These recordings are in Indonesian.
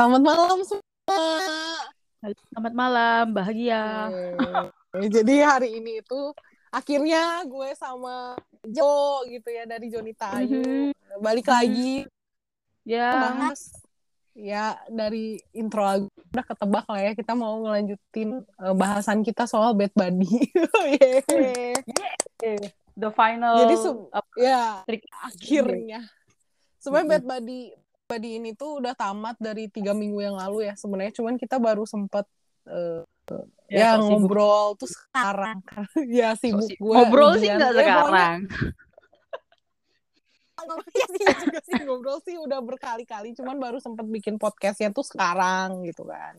Selamat malam semua. Selamat malam, bahagia. Eh, Jadi hari ini itu akhirnya gue sama Jo gitu ya dari Jonita Ayu balik lagi Ya, bahas ya dari intro lagu udah ketebak lah ya kita mau ngelanjutin eh, bahasan kita soal bad buddy. Yeay. the final. Jadi apa, ya trik. akhirnya sebenarnya bad buddy buddy ini tuh udah tamat dari tiga minggu yang lalu ya sebenarnya cuman kita baru sempet eh, ya, sibuk. ngobrol tuh sekarang ya sibuk gue Ngobrol sih nggak sekarang. Iya sih juga sih ngobrol sih udah berkali-kali cuman baru sempet bikin podcastnya tuh sekarang gitu kan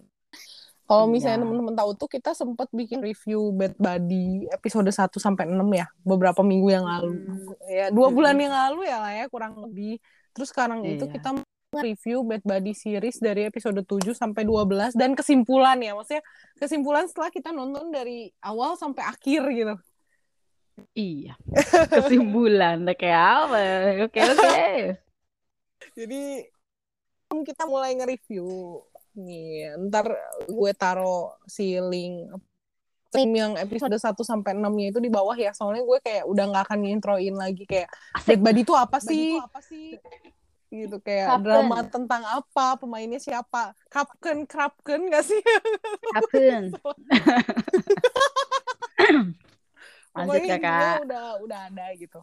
kalau misalnya Iya. temen-temen tahu tuh kita sempet bikin review Bad Buddy episode 1 sampai 6 ya beberapa minggu yang lalu Hmm. ya dua Hmm. bulan yang lalu ya lah ya kurang lebih terus sekarang itu Iya. kita review Bad Buddy series dari episode 7 sampai 12 dan kesimpulan ya maksudnya kesimpulan setelah kita nonton dari awal sampai akhir gitu Iya. Kesimpulan kayak apa? Oke, oke. Jadi kita mulai nge-review nih. Ntar gue taro si link link yang episode 1 sampai 6-nya itu di bawah ya. Soalnya gue kayak udah nggak akan ngintroin lagi kayak Bad Asik. Buddy itu apa sih? Gitu kayak Kapten. drama tentang apa, pemainnya siapa? Kapken, Krapken gak sih? Kapten. Lanjut kakak. intinya udah udah ada gitu.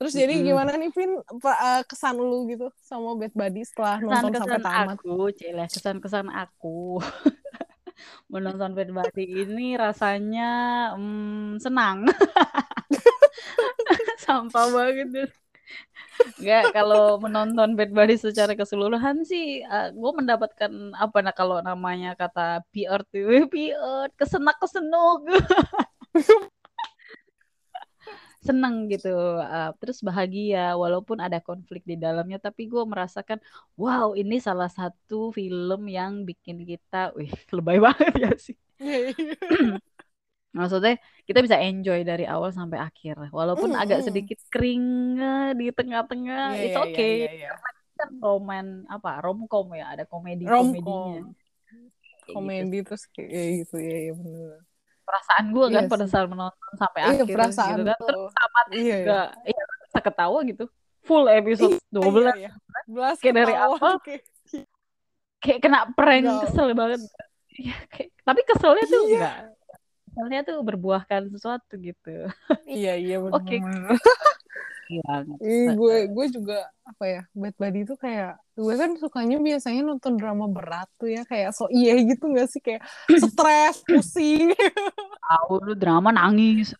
Terus jadi Mm-mm. gimana nih Vin eh, kesan lu gitu sama Bad Buddy setelah nonton sampai tamat? aku, Cile. Kesan-kesan aku. Menonton Bad Buddy ini rasanya hmm, senang. Sampah banget. Enggak, kalau menonton Bad Buddy secara keseluruhan sih, gue mendapatkan apa nah kalau namanya kata PR tuh, PR, kesenak kesenuk. Seneng gitu, eh, terus bahagia walaupun ada konflik di dalamnya, tapi gue merasakan, wow ini salah satu film yang bikin kita, wih lebay banget ya sih. Iya, iya. Maksudnya kita bisa enjoy dari awal sampai akhir, walaupun Mm, agak mm. sedikit kering di tengah-tengah, Iya, it's iya, okay. iya, iya. Kan roman apa romcom ya, ada komedi Romcom. komedinya. Kayak gitu. komedi terus kayak gitu ya ya bener Perasaan gue kan Iya pada saat menonton sampai iya akhir perasaan gitu kan, terus tamatnya iya iya juga, ya bisa ketawa gitu, full episode Iya, 12 iya, iya. Belas Kayak dari awal. kayak kayak kena prank Enggak. kesel banget. Ya, kayak, tapi keselnya tuh Iya. enggak. Keselnya tuh berbuahkan sesuatu gitu. iya iya bener Oke. Iya gue gue juga apa ya Bad Buddy tuh kayak gue kan sukanya biasanya nonton drama berat tuh ya kayak so iya gitu gak sih kayak stres pusing Tahu lu drama nangis.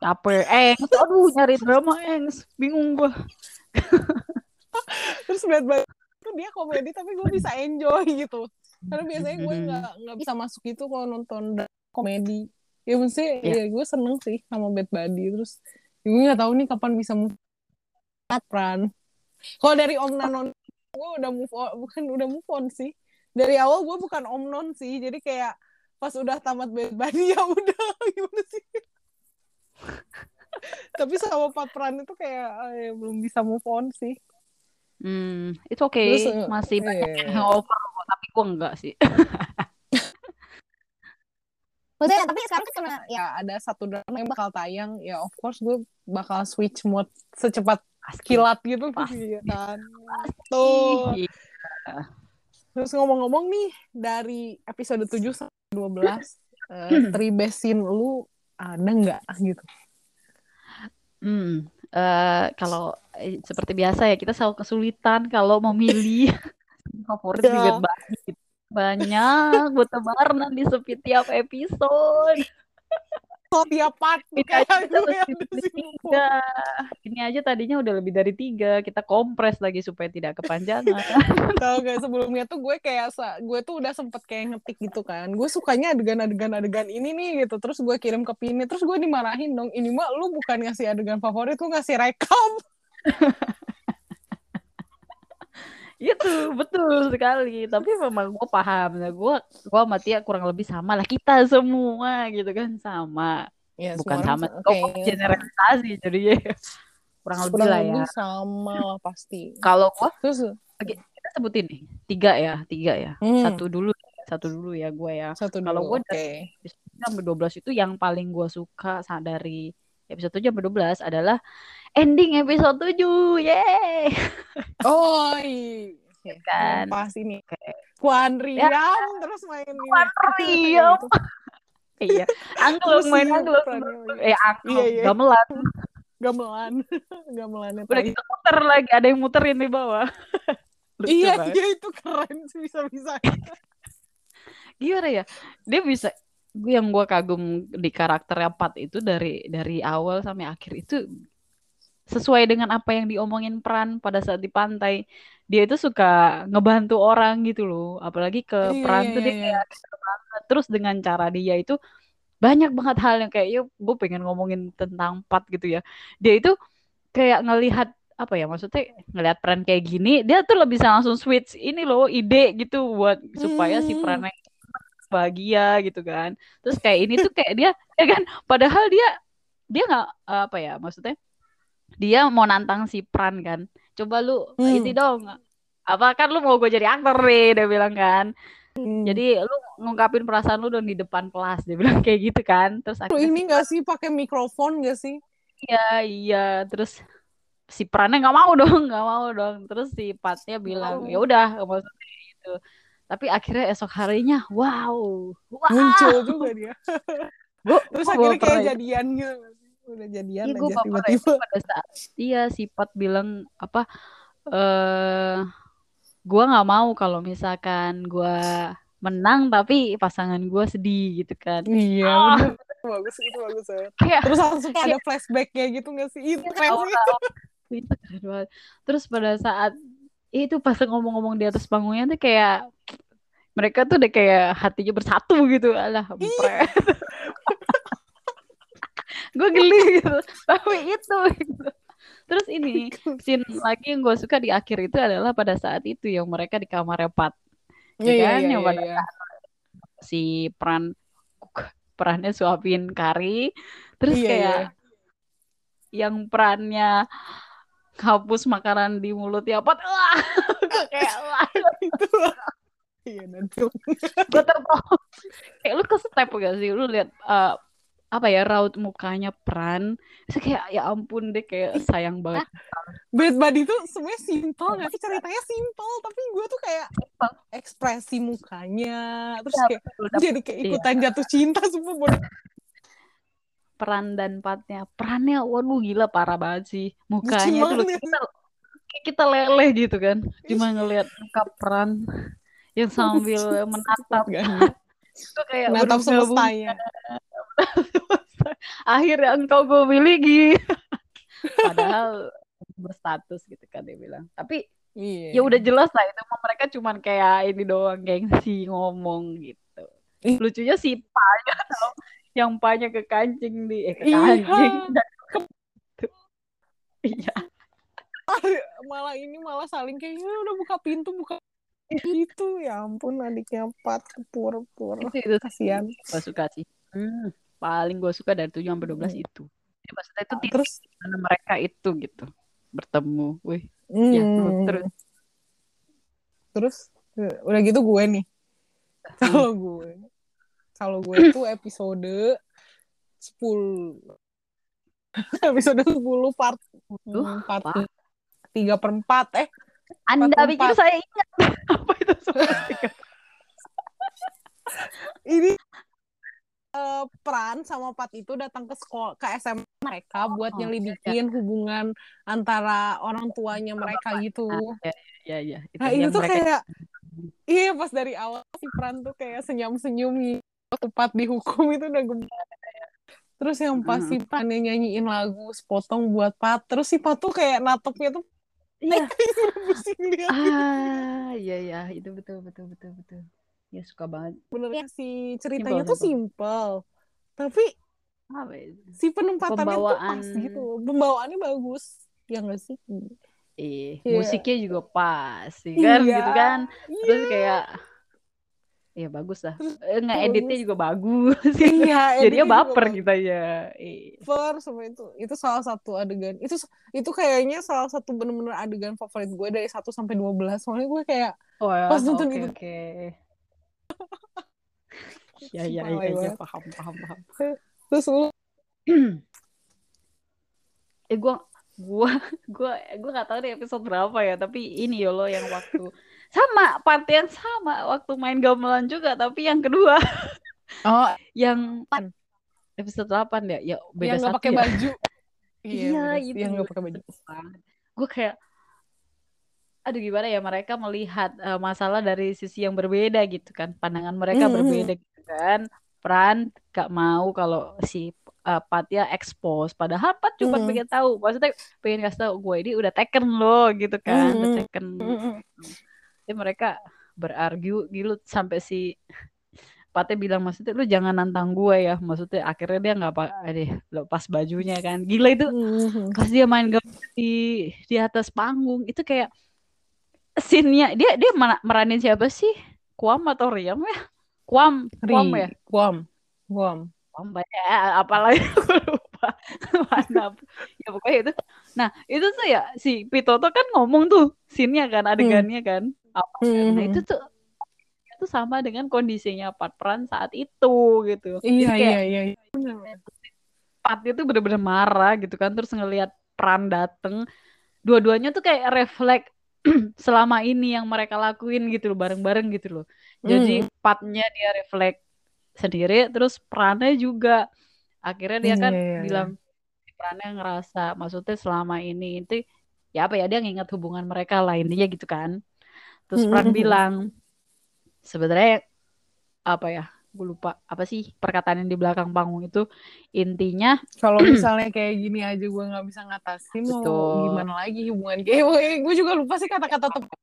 Capek. Eh, aduh nyari drama engs. Bingung gua. terus Bad Buddy tuh dia komedi tapi gue bisa enjoy gitu karena biasanya gue nggak nggak bisa masuk itu kalau nonton komedi ya mesti Iya. ya gue seneng sih sama Bad Buddy terus ya gue nggak tahu nih kapan bisa move on kalau dari Om Nanon gue udah move on bukan udah move on sih dari awal gue bukan Om Non sih jadi kayak pas udah tamat Bad Buddy ya udah gimana sih tapi sama Pat Pran itu kayak eh, belum bisa move on sih Hmm, it's okay. Terus, eh, Masih banyak iya. yang kok, tapi gua enggak sih. Maksudnya tapi sekarang kan karena ya ada satu drama yang bakal tayang ya of course gue bakal switch mode secepat kilat gitu Pasti. ya kan. Tuh Ih, terus ngomong-ngomong nih dari episode 7 sampai 12 eh, three best scene lu ada nggak gitu? Hmm, eh, kalau eh, seperti biasa ya kita selalu kesulitan kalau memilih. Favorit di Ya. Banyak bertebaran di setiap episode. oh tiap part Ini aja dari sih tiga. Ini aja tadinya udah lebih dari tiga. Kita kompres lagi supaya tidak kepanjangan. tau gak sebelumnya tuh gue kayak gue tuh udah sempet kayak ngetik gitu kan gue sukanya adegan-adegan adegan ini nih gitu terus gue kirim ke Pini terus gue dimarahin dong ini mah lu bukan ngasih adegan favorit lu ngasih rekam Itu betul sekali. Tapi memang gue paham. Nah, gue gue sama Tia kurang lebih sama lah kita semua gitu kan sama. ya, Bukan sama. kayak- generalisasi jadi kurang lebih kurang lah ya. sama lah pasti Kalau gue terus kita sebutin nih tiga ya tiga ya Hmm. satu dulu satu dulu ya gue ya Satu Kalau gue episode 7 sampai 12 itu yang paling gue suka dari episode 7 sampai 12 adalah ending episode 7 yeay Oh iya. Kan. Pas ini. Kuan Riam terus main. Kuan Riam. Iya angklung main angklung eh angklung Iya, iya. gamelan gamelan. Gamelannya udah tai. gitu muter lagi ada yang muterin di bawah Lucu Iya, banget. iya itu keren sih bisa-bisa. gimana ya dia bisa gue yang gue kagum di karakternya Pat itu dari dari awal sampai akhir itu sesuai dengan apa yang diomongin peran pada saat di pantai dia itu suka ngebantu orang gitu loh. Apalagi ke Iya, peran iya, tuh dia iya, kayak gitu terus dengan cara dia itu banyak banget hal yang kayak yuk gue pengen ngomongin tentang Pat gitu ya. Dia itu kayak ngelihat apa ya maksudnya ngelihat peran kayak gini dia tuh lebih bisa langsung switch ini loh ide gitu buat supaya si Hmm. perannya bahagia gitu kan. Terus kayak ini tuh kayak dia ya kan? Padahal dia dia nggak apa ya maksudnya dia mau nantang si Pran kan coba lu Hmm. itu dong apa kan lu mau gue jadi aktor nih dia bilang kan Hmm. jadi lu ngungkapin perasaan lu dong di depan kelas dia bilang kayak gitu kan terus akhirnya ini gak sih pakai mikrofon gak sih? iya iya terus si Prannya nggak mau dong nggak mau dong terus si Patnya bilang ya udah maksudnya gitu tapi akhirnya esok harinya wow wow Muncul juga dia. Gua- Terus gua akhirnya kayak itu. Udah jadian Iya, gue aja tiba-tiba. pada saat iya si Pat bilang apa eh gua nggak mau kalau misalkan gua menang tapi pasangan gua sedih gitu kan Iya, bener. Bagus, itu bagus kayak Terus langsung kayak ada flashback kayak gitu gak sih? Itu keren sih. awal-awal itu keren banget. Terus pada saat itu pas ngomong-ngomong di atas panggungnya tuh kayak mereka tuh udah kayak hatinya bersatu gitu alah gue geli gitu tapi itu gitu. terus ini scene lagi yang gue suka di akhir itu adalah pada saat itu yang mereka di kamar repat Iya, iya, kan? iya, Yang iya, pada iya. si peran perannya suapin kari terus Iya, kayak iya. yang perannya hapus makanan di mulut ya pot wah kayak wah Itu. Iya, dan gue kayak lu ke step gak sih lu lihat eh, apa ya raut mukanya peran. Itu kayak ya ampun deh kayak sayang banget. Bad Buddy tuh sebenarnya simpel gak sih? Ceritanya simpel, tapi gue tuh kayak ekspresi mukanya, terus Ya, kayak betul, jadi kayak iya. ikutan jatuh cinta semua bodoh. peran dan patnya. Perannya waduh gila parah banget sih. Mukanya tuh kita kayak kita leleh gitu kan. Cuma ngelihat muka peran yang sambil menatap. itu kayak Natap bergabung semestanya. akhirnya engkau gue miliki. Padahal berstatus gitu kan dia bilang. Tapi Iya. ya udah jelas lah itu mereka cuman kayak ini doang gengsi ngomong gitu. Lucunya si Panya tau yang Panya ke kancing di eh ke Iya. kancing. Dan iya. Malah ini malah saling kayak "Ya udah buka pintu buka itu ya ampun adiknya empat pur pur itu itu. Kasihan. Gue suka sih. Hmm, paling gue suka dari 7 sampai 12 itu. Jadi maksudnya itu titik terus? mana mereka itu gitu bertemu. Wih ya terus hmm, terus. Eh, udah gitu gue nih. Kalau gue kalau gue tuh episode 10 episode 10 part hmm, part apa? tiga per empat eh Anda pikir saya ingat. Apa itu ini eh, peran sama Pat itu datang ke sekolah ke SMA mereka buat Oh, nyelidikin hubungan antara orang tuanya mereka gitu. ya ya itu Nah itu tuh mereka kayak iya pas dari awal si Pran tuh kayak senyum-senyum gitu. Tepat dihukum itu udah gemes. Terus yang pas si Prannya nyanyiin lagu sepotong buat Pat, terus si Pat tuh kayak natopnya tuh iya. ah iya ya itu betul betul betul betul ya suka banget Benernya si ceritanya tuh Simple, simple, tapi apa itu si penempatannya tuh Pembawaan. pas gitu, pembawaannya bagus, ya nggak sih? eh Iya. musiknya juga pas sih kan Iya. gitu kan terus Iya. kayak Iya bagus lah. Eh, Nge-editnya juga bagus. iya Jadinya editnya baper kita ya. Iya. Baper sama itu itu salah satu adegan itu itu kayaknya salah satu bener-bener adegan favorit gue dari 1 sampai 12 soalnya gue kayak Oh ya, Pas nonton oke itu. oke. Ya ya Alay ya, ya paham paham paham. terus lu Eh gua gua gua gua nggak tahu deh episode berapa ya, tapi ini ya lo yang waktu sama part yang sama waktu main gamelan juga, tapi yang kedua oh yang Pan. episode 8 ya, ya beda yang nggak satu pakai ya. baju Iya, bener. itu yang nggak pakai baju Gue kayak aduh gimana ya mereka melihat eh, masalah dari sisi yang berbeda gitu kan pandangan mereka Mhm. berbeda gitu kan Pran gak mau kalau si eh, Patya expose padahal Pat cuma Mhm. pengen tahu maksudnya pengen kasih tahu gue ini udah taken loh gitu kan udah Mhm. taken Mhm. Jadi mereka berargu gitu sampai si Patnya bilang maksudnya lu jangan nantang gue ya maksudnya akhirnya dia nggak apa deh lepas bajunya kan gila itu Mhm. pas dia main game di di atas panggung itu kayak scene-nya dia dia mana- meranin siapa sih? Kuam atau Riam ya? Kuam, Kuam ya? Ri, Guam, Guam. Kuam banyak apalagi aku lupa. Mana ya pokoknya itu. Nah, itu tuh ya si Pitoto kan ngomong tuh scene-nya kan adegannya kan. Apa kan? Nah, Mhm. itu tuh itu sama dengan kondisinya Pat Pran saat itu gitu. Iya kayak iya iya. Pat itu bener-bener marah gitu kan terus ngelihat Pran dateng dua-duanya tuh kayak refleks selama ini yang mereka lakuin gitu loh bareng-bareng gitu loh jadi Hmm. Patnya dia refleks sendiri terus Prannya juga akhirnya dia Iya, kan iya, iya. bilang Prannya ngerasa maksudnya selama ini itu ya apa ya dia nginget hubungan mereka lah intinya gitu kan terus Pran Hmm. bilang sebenarnya apa ya gue lupa apa sih perkataan yang di belakang panggung itu intinya Kalau misalnya kayak gini aja gue nggak bisa ngatasin mau Betul. gimana lagi hubungan kayak gue juga lupa sih kata-kata tepat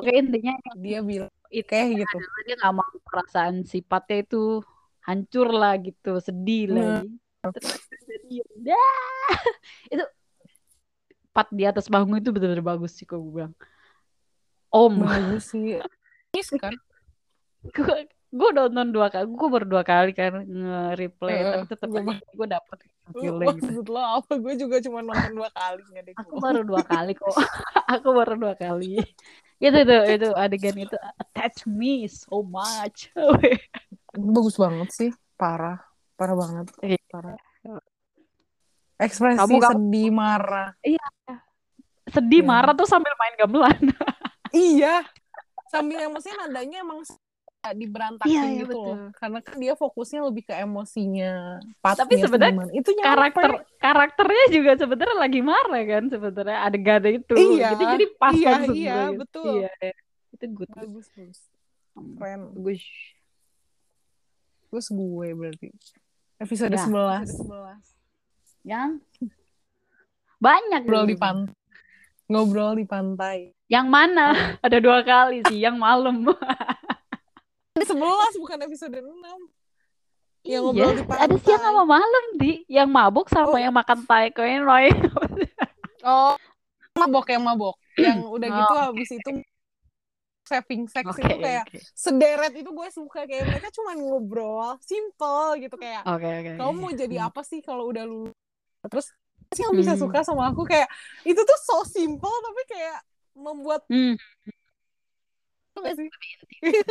oke intinya dia bilang itu kayak gitu. dia nggak mau perasaan sifatnya itu hancur lah gitu sedih Hmm. jadi ya udah itu pat di atas panggung itu benar-benar bagus sih gue bilang om Bagus sih. Kan? Gue nonton dua kali gue baru dua kali kan nge-replay Heeh, tapi tetap aja gue dapet feeling maksud lo apa? Gue juga cuma nonton dua kali deh. aku baru dua kali kok aku baru dua kali itu itu itu adegan itu attach me so much Bagus banget sih, parah, parah banget, Iya. parah. Ekspresi Kamu- kamu- sedih, marah. sedih Iya. marah tuh sambil main gamelan Iya. Sambil yang maksudnya nadanya emang di berantakin Iya, iya, gitu betul. loh. Karena kan dia fokusnya lebih ke emosinya. Tapi sebenarnya itu karakter karakternya juga sebenarnya lagi marah kan sebenarnya adegan itu Iya, gitu jadi pas iya, iya, gitu. betul. iya itu good bagus, bagus. Keren. bagus Terus gue berarti. Episode Ya. 11. yang banyak Ngobrol di pantai. Ngobrol di pantai. yang mana ada dua kali sih yang malam Ada 11 bukan episode 6. iya. Yang ngobrol di ada siang sama malam di. Yang mabuk sama Oh. yang makan tai koin Roy Oh, mabok yang mabok. Yang udah Oh. gitu habis itu saving sex oke itu kayak oke. sederet itu gue suka. Kayak mereka cuma ngobrol simple gitu. Kayak oke oke kamu mau jadi apa sih kalau udah lulus terus sih yang bisa Hmm. suka sama aku? Kayak itu tuh so simple tapi kayak membuat hmm,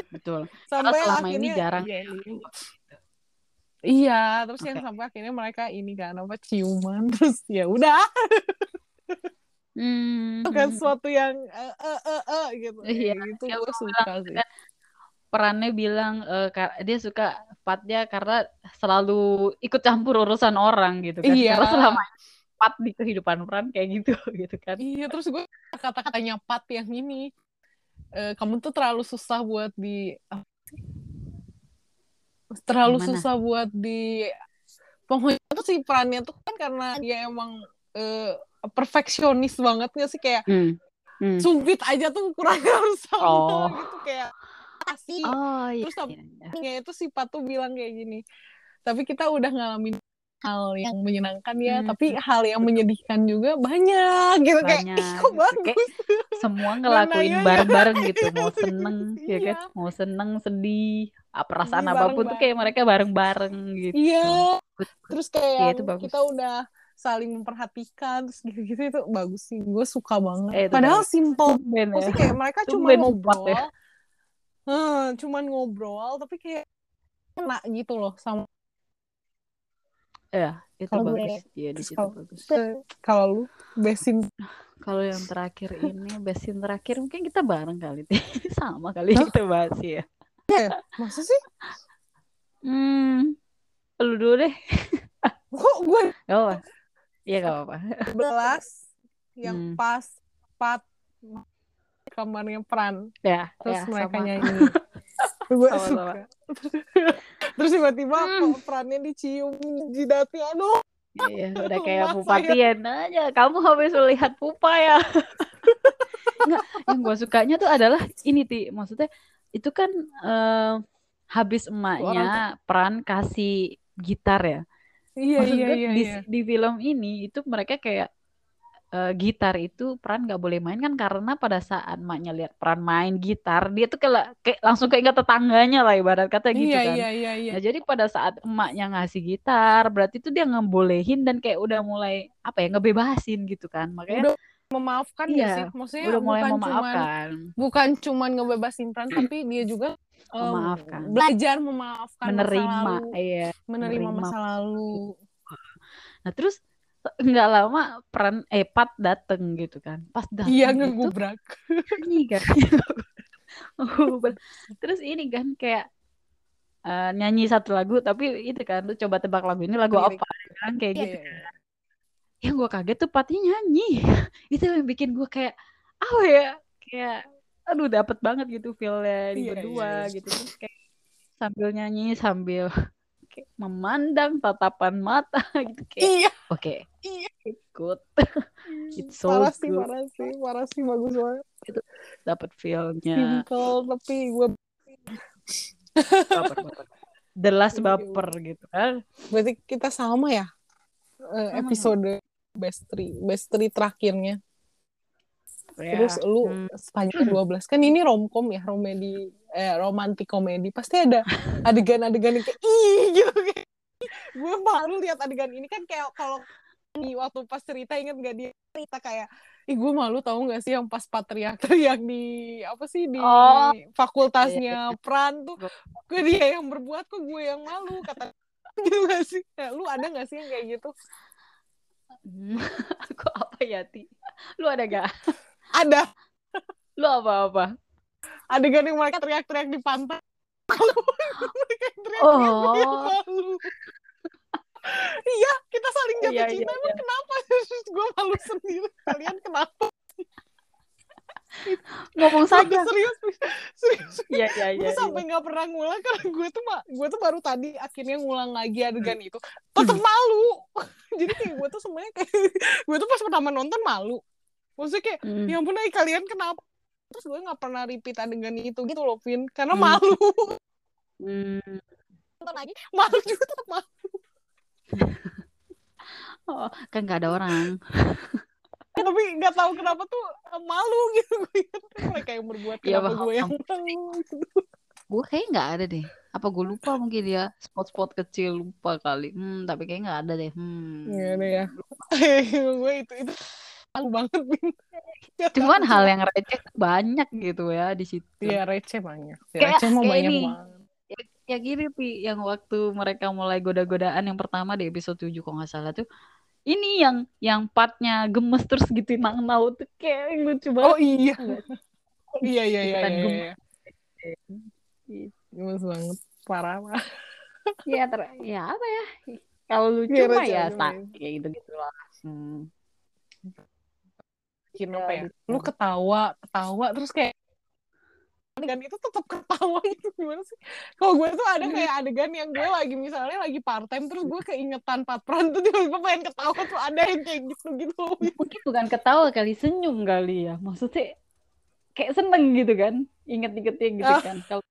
betul. sampai selama ini akhirnya jarang. iya, ini- iya terus yang sampai akhirnya mereka ini kan apa ciuman terus ya udah. Hmm, itu kan sesuatu yang eh eh eh eh, gitu. Iya, itu yang gue suka bilang sih. perannya bilang kar- dia suka Patnya karena selalu ikut campur urusan orang gitu kan. Iya. Karena selama ini Pat di kehidupan peran kayak gitu gitu kan. Iya, terus gue kata-katanya Pat yang ini, eh, kamu tuh terlalu susah buat di terlalu mana? susah buat di pokoknya tuh si perannya tuh kan karena dia emang eh, perfeksionis banget gak sih kayak Hmm. Hmm. sumpit aja tuh kurang harus sama Oh. gitu kayak kasih Oh iya. Terus iya, iya. itu si Pat tuh bilang kayak gini tapi kita udah ngalamin hal yang menyenangkan ya, Hmm, tapi hal yang menyedihkan juga banyak gitu kayak banyak ih kok bagus. Kayak semua ngelakuin bareng-bareng gitu. Mau seneng, ya kan? Iya, Mau seneng, sedih, ah, perasaan sedih apa pun tuh kayak mereka bareng-bareng gitu. Iya, terus kayak yang itu bagus. kita udah saling memperhatikan terus gitu-gitu itu bagus sih. Gue suka banget. Eh Padahal simple. Ya. Kayak mereka cuma kuat ngobrol. ya. Hmm, cuman ngobrol tapi kayak kena gitu loh sama Ya, itu kalau bagus. gue. Iya di Terus situ bagus. kalau lu besin Kalau yang terakhir ini, scene terakhir mungkin kita bareng kali. Sama kali Hah? kita bahas ya. ya? Masa sih? Hmm, lu dulu deh. Kok gue Gak apa. Iya gak apa-apa. 12 yang Hmm. pas pat kamarnya Pran Ya, terus ya mereka sama. nyanyi gue suka terus tiba-tiba Hmm. Prannya dicium jidatnya aduh Iya, udah kayak Lemas pupatian aja. Kamu habis melihat pupa ya. Enggak, yang gue sukanya tuh adalah ini ti, maksudnya itu kan eh, habis emaknya peran kasih gitar ya. iya Maksud iya gue iya di, iya di film ini itu mereka kayak eh, gitar itu peran nggak boleh main kan karena pada saat emaknya lihat peran main gitar dia tuh kayak, kayak langsung keinget tetangganya lah ibarat kata gitu iya kan. iya iya iya Nah, jadi pada saat emaknya ngasih gitar, berarti itu dia ngebolehin dan kayak udah mulai apa ya, ngebebasin gitu kan. Makanya udah memaafkan ya Iya, sih maksudnya udah mulai bukan cuman memaafkan, bukan cuman ngebebasin Pran tapi dia juga em, memaafkan, belajar memaafkan masa menerima, lalu iya, menerima menerima. masa lalu Nah, terus nggak lama peran eh Pat dateng gitu kan. Pas dateng iya ngegubrak nyanyi kan. Terus ini kan kayak eh, nyanyi satu lagu tapi itu kan lu coba tebak lagu ini lagu Lirik. apa kan kayak iya gitu. iya iya. Yang gue kaget tuh Patnya nyanyi. itu yang bikin gue kayak apa ya? Kayak aduh dapet banget gitu feel-nya di Iya, berdua iya, iya. gitu terus kayak sambil nyanyi sambil kayak memandang tatapan mata gitu kayak iya oke Iya. good It's so parah sih good. parah sih parah sih bagus banget dapet feel-nya simple tapi gue baper, baper. the last Iya, baper gitu kan berarti kita sama ya Eh, Sama. episode best three best three terakhirnya Ya, terus lu hmm, sepanjang 12 kan ini romcom ya romedi eh romantic komedi pasti ada adegan-adegan yang kayak ih gitu. Gue malu lihat adegan ini kan kayak kalau di waktu pas cerita inget gak dia cerita kayak ih gue malu tahu nggak sih yang pas patriark-teriak di apa sih di Oh. fakultasnya Pran tuh gue dia yang berbuat kok gue yang malu kata gitu gak sih? Ya, lu ada gak sih yang kayak gitu? Aku apa ya ti? Lu ada gak ada. Lu apa-apa adegan yang mereka teriak-teriak di pantai. Mereka yang teriak-teriak Oh. yang malu iya kita saling jatuh Iya, cinta. iya, emang kenapa terus gue malu sendiri. Kalian kenapa? Ngomong saja. serius serius. Iya iya iya gue sampai nggak pernah ngulang karena gue tuh ma- gue tuh baru tadi akhirnya ngulang lagi adegan itu. Tetap malu. Jadi kayak gue tuh semuanya kayak gue tuh pas pertama nonton malu. Maksudnya kayak Hmm. ya ampun ay, kalian kenapa terus gue nggak pernah repeat adegan itu gitu loh Vin. Karena Hmm. malu. Hmm. nonton lagi. Malu juga tetap malu. Oh, kan nggak ada orang. Tapi nggak tahu kenapa tuh malu gitu. Gue mereka yang berbuat Iya, kenapa paham. gue yang malu gitu. gue kayak nggak ada deh. Apa gue lupa mungkin ya. Spot-spot kecil lupa kali. Hmm tapi kayak nggak ada deh. Hmm. Iya deh ya. Gue itu itu malu banget cuman hal yang receh banyak gitu ya di situ Iya receh banyak. Ya, Kayak- receh mah kayak banyak ini. banget. ya gini pi yang waktu mereka mulai goda-godaan yang pertama di episode 7 kok nggak salah tuh ini yang yang partnya gemes terus gitu nang nau tuh kayak lucu Oh banget iya. Nggak? Iya iya iya iya. gemes. iya. Gemes banget. Parah parah. ya ter ya apa ya kalau lucu Iya, mah ya sa Min. kayak gitu gitu lah hmm. Bikin Ya, apa ya? gitu. Lu ketawa, ketawa terus kayak adegan itu tetap ketawa gitu gimana sih? Kalau gue tuh ada kayak adegan yang gue lagi misalnya lagi part time terus gue keingetan patron tuh tiba-tiba pengen ketawa tuh ada yang kayak gitu gitu. mungkin bukan ketawa kali senyum kali ya maksudnya kayak seneng gitu kan inget-ingetnya gitu Ah. kan kalau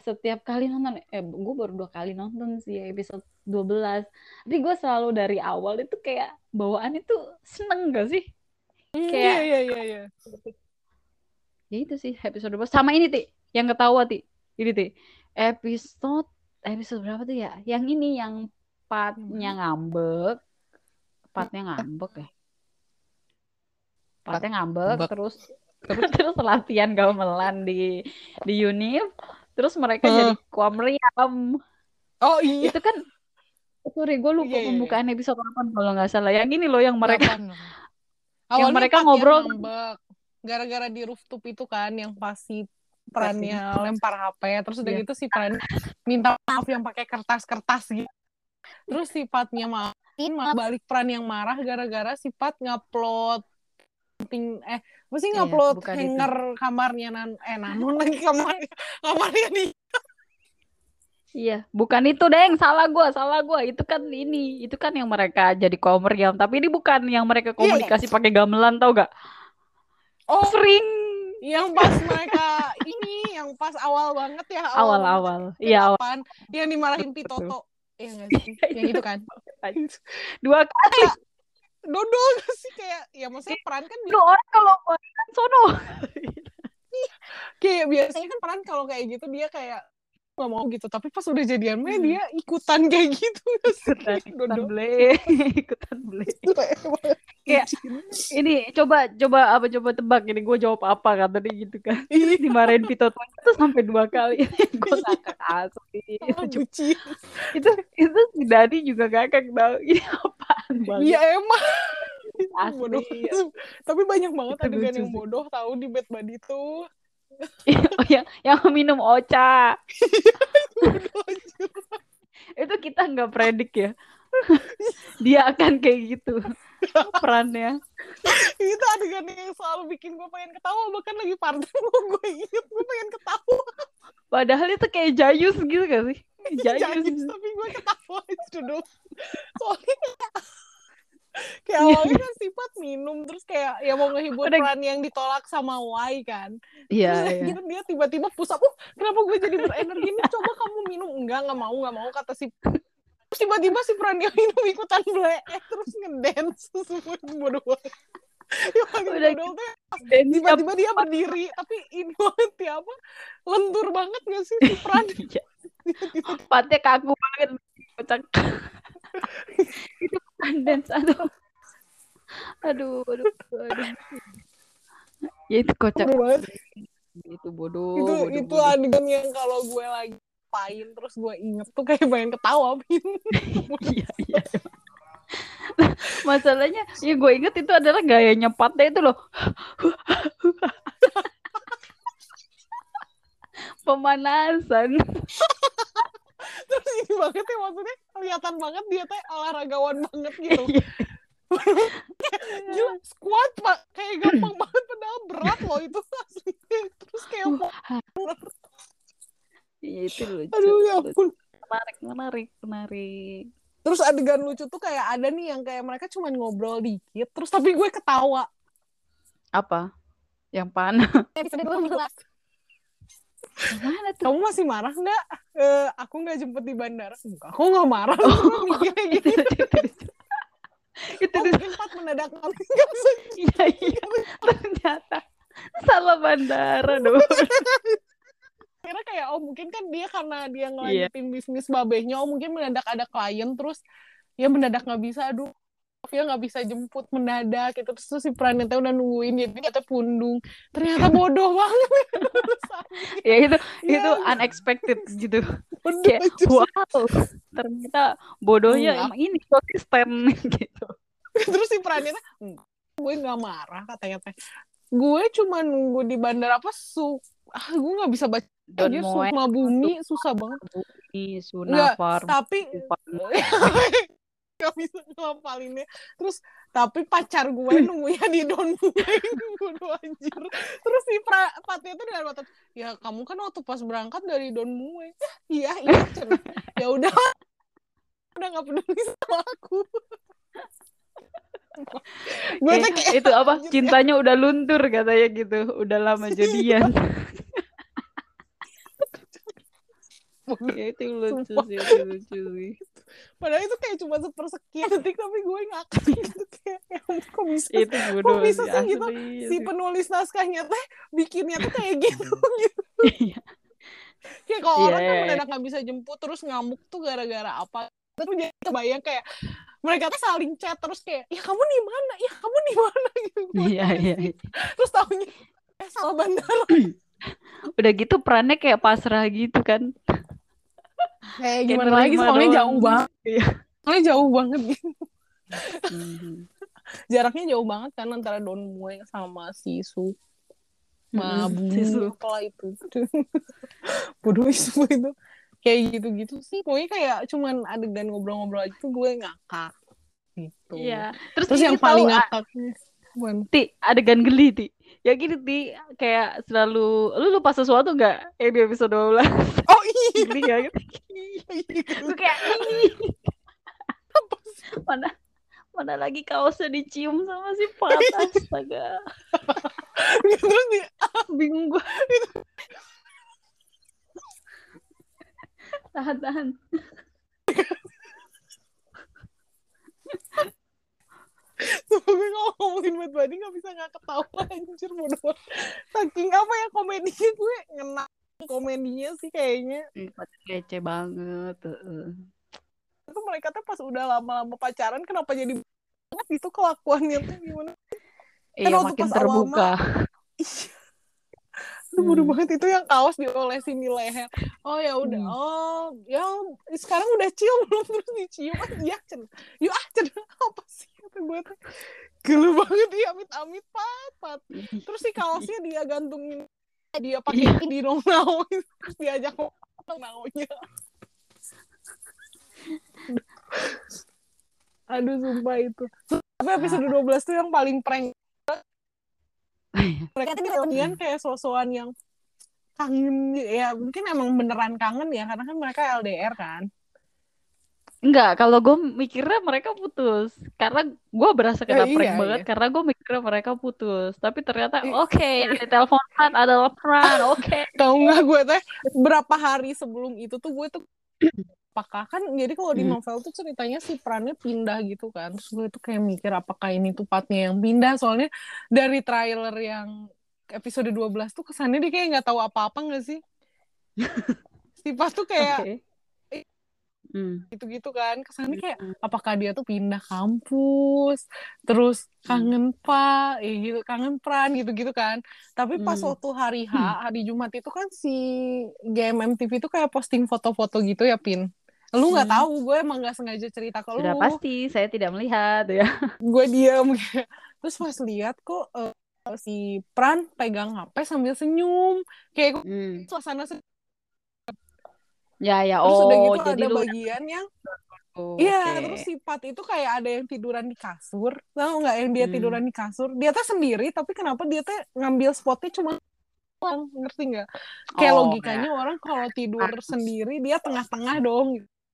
setiap kali nonton eh gue baru dua kali nonton sih episode 12 tapi gue selalu dari awal itu kayak bawaan itu seneng gak sih kayak iya iya iya. Iya ya itu sih episode berapa sama ini ti. Yang ketawa ti. Ini ti. Episode episode berapa tuh ya? Yang ini yang partnya ngambek. Partnya ngambek ya? Partnya ngambek Ngambek. terus terus terus latihan gamelan di di Unif. Terus mereka Hah. jadi kuamriam oh iya. Itu kan sorry gue lupa Iya, iya, iya. pembukaan episode 8 kalau nggak salah. Yang ini loh yang mereka. Awalnya mereka Pat ngobrol- yang gara-gara di rooftop itu kan yang pasti perannya lempar HP terus udah Iya. gitu si peran minta maaf yang pakai kertas-kertas gitu terus si Patnya maafin malah balik peran yang marah gara-gara si Pat ngupload ting eh sih Iya, ngupload itu. hanger kamarnya nan eh nanon lagi kamar kamarnya di Iya, bukan itu, Deng. Salah gua, salah gua. Itu kan ini, itu kan yang mereka jadi komeriam, tapi ini bukan yang mereka komunikasi pakai gamelan, tau gak? oh Sering yang pas mereka ini yang pas awal banget ya awal-awal. Iya, awal. delapan, yang dimarahin Pitoto Iya nggak sih? yang itu kan Dua kali. dodol gak sih kayak ya maksudnya peran kan Lu orang kalau kan sono. kayak biasanya kan peran kalau kayak gitu dia kayak nggak mau gitu tapi pas udah jadian mah Hmm. dia ikutan kayak gitu? Ikutan, ikutan ble, ikutan ble. Kayak- Ini coba coba apa coba tebak ini gue jawab apa kan tadi gitu kan. Ih, Dimarahin Pitoto itu sampai dua kali. gue ngakak asli. Itu, itu itu si Dani juga ngakak tau. Ini apaan banget. Iya emang Asli. bodoh. Tapi banyak banget Itu adegan lucu yang bodoh tahu di Bad Buddy tuh. oh, yang yang minum ocha anjir. itu kita nggak predik ya. Dia akan kayak gitu. Perannya. Itu adegan yang selalu bikin gue pengen ketawa bahkan lagi partner gue inget gue pengen ketawa. Padahal itu kayak jayus gitu gak sih? Jayus Jayus, tapi gue ketawa aja dulu soalnya kayak awalnya kan sifat minum terus kayak ya mau ngehibur Udah- peran yang ditolak sama Y kan. Iya terus iya. gitu dia tiba-tiba pusat uh kenapa gue jadi berenergi nih? Coba kamu minum. Enggak nggak mau nggak mau kata si terus tiba-tiba si peran yang minum ikutan bleek terus ngedance semua bodoh banget. Yang paling Udah bodoh tuh Dan tiba-tiba dia berdiri tapi ini banget ya apa lentur banget gak sih si peran? Iya. Patnya kaku banget kocak itu bukan dance aduh. Aduh aduh aduh. Ya itu kocak. Itu bodoh itu bodoh, itu bodoh. adegan yang kalau gue lagi pain terus gue inget tuh kayak pengen ketawa. Pin. iya iya. Masalahnya ya gue inget itu adalah gayanya Patnya itu loh. Pemanasan terus ini banget ya maksudnya kelihatan banget dia teh olahragawan banget gitu. Iya. gila squat pak. Kayak gampang banget padahal berat loh itu. Asli terus kayak Iya, itu lucu aduh ya ampun. Menarik menarik menarik. Terus adegan lucu tuh kayak ada nih yang kayak mereka cuma ngobrol dikit terus tapi gue ketawa. Apa? Yang pan? Episode 12 mana tuh? Kamu masih marah nggak? Eh, aku nggak jemput di bandara. Enggak aku nggak marah. Oh. Gue mikirnya gitu. itu itu itu. Oh, mendadak bisa iya iya. Ternyata salah bandara dong. Kira kayak oh mungkin kan dia karena dia Iya. ngelanjutin bisnis babehnya oh mungkin mendadak ada klien terus ya mendadak nggak bisa aduh ya nggak bisa jemput mendadak gitu. Terus tuh si teh udah nungguin dia teh pundung. Ternyata bodoh banget. Ya itu Iya, itu unexpected gitu. Bodoh kayak aja. wow ternyata bodohnya Enggak. emang ini konsisten gitu. Terus si "Enggak, gue nggak marah katanya teh gue cuma nunggu di bandara apa su ah gue nggak bisa baca Don dia Moe Sukma Bumi susah banget. Bumi, Sunafar tapi. gak bisa ngelapalinnya terus tapi pacar gue nunggunya di Don bodoh anjir. Terus si pra, Fatnya tuh dengan mata ya kamu kan waktu pas berangkat dari Don Mueng iya iya ya udah. Udah nggak peduli sama aku. Gue tuh Kayak itu apa? cintanya udah luntur katanya gitu. Udah lama jadian. Bodoh. ya itu lucu sih itu lucu sih padahal itu kayak cuma sepersekian detik tapi gue ngakak gitu kayak ya kok bisa itu kok bisa sih gitu? si penulis naskahnya teh bikinnya tuh kayak gitu gitu. Iya. kayak kalau Iya, orang kan iya, iya. mendadak nggak bisa jemput terus ngamuk tuh gara-gara apa? Terus jadi kebayang kayak mereka tuh saling chat terus kayak ya kamu di mana? Ya kamu di mana? Gitu. Iya iya iya. terus tahunya eh salah bandara udah gitu perannya kayak pasrah gitu kan kayak gimana lagi soalnya doang. jauh banget Iya. soalnya jauh banget gitu Mhm. jaraknya jauh banget kan antara Don Mueang sama si Su sama Bu si Su. apalah itu bodoh Su itu kayak gitu-gitu sih pokoknya kayak cuman adegan ngobrol-ngobrol aja tuh gue ngakak gitu Iya. Terus, terus yang paling ngakaknya Bukan. Ti, adegan geli, Ti. Ya gini, Ti, kayak selalu, lu lupa sesuatu nggak? Eh, di episode 12. oh iya Geli nggak gitu? Kayak, mana, mana lagi kaosnya dicium sama si Pat, astaga. terus dia Bingung gue. Tahan, tahan. Semoga kalau ngomongin Bad Bunny gak bisa gak ketawa anjir bodoh. Saking apa ya komedinya gue ngena komedinya sih kayaknya. Kece banget. Itu mereka tuh pas udah lama-lama pacaran kenapa jadi banget gitu kelakuannya tuh gimana? Iya, waktu makin terbuka. Itu bodoh Hmm. banget itu yang kaos diolesin di leher. Oh ya udah. Hmm. Oh, ya sekarang udah cium belum terus dicium. Ah, iya. Yuk ah. Apa sih kata gue tuh. Gelu banget dia amit-amit pat, pat. Terus si kaosnya dia gantungin dia pakai di nong terus diajak ngomong naunya. Aduh sumpah itu. Tapi episode 12 tuh yang paling prank. Mereka tuh reunian kayak sosokan yang kangen ya mungkin emang beneran kangen ya karena kan mereka LDR kan. Enggak, kalau gue mikirnya mereka putus. Karena gue berasa kena Eh, prank iya, banget. iya. Karena gue mikirnya mereka putus. Tapi ternyata, oke, yang ditelepon Pat adalah Pran. Oke. Tahu nggak gue teh berapa hari sebelum itu tuh gue tuh apakah kan jadi kalau di Hmm. novel tuh ceritanya si perannya pindah gitu kan terus gue tuh kayak mikir apakah ini tuh partnya yang pindah soalnya dari trailer yang episode 12 tuh kesannya dia kayak nggak tahu apa-apa nggak sih si Pat tuh kayak Oke. Hmm. gitu-gitu kan kesannya kayak apakah dia tuh pindah kampus terus kangen pak eh gitu kangen pran gitu-gitu kan tapi pas Hmm. waktu hari H hari Jumat itu kan si GMMTV itu kayak posting foto-foto gitu ya pin lu nggak Hmm. tahu gue emang nggak sengaja cerita ke lu Sudah pasti, saya tidak melihat ya. gue diam terus pas lihat kok eh, si Pran pegang HP sambil senyum kayak Hmm. suasana sedih. Ya, ya. terus udah Oh, gitu jadi ada lu bagian yang Oh, Iya, oke. terus si Pat itu kayak ada yang tiduran di kasur. Tahu nggak yang dia Hmm. tiduran di kasur? Dia tuh sendiri, tapi kenapa dia tuh ngambil spotnya cuma doang, ngerti nggak? Kayak Oh, logikanya orang kalau tidur Harus. sendiri dia tengah-tengah dong.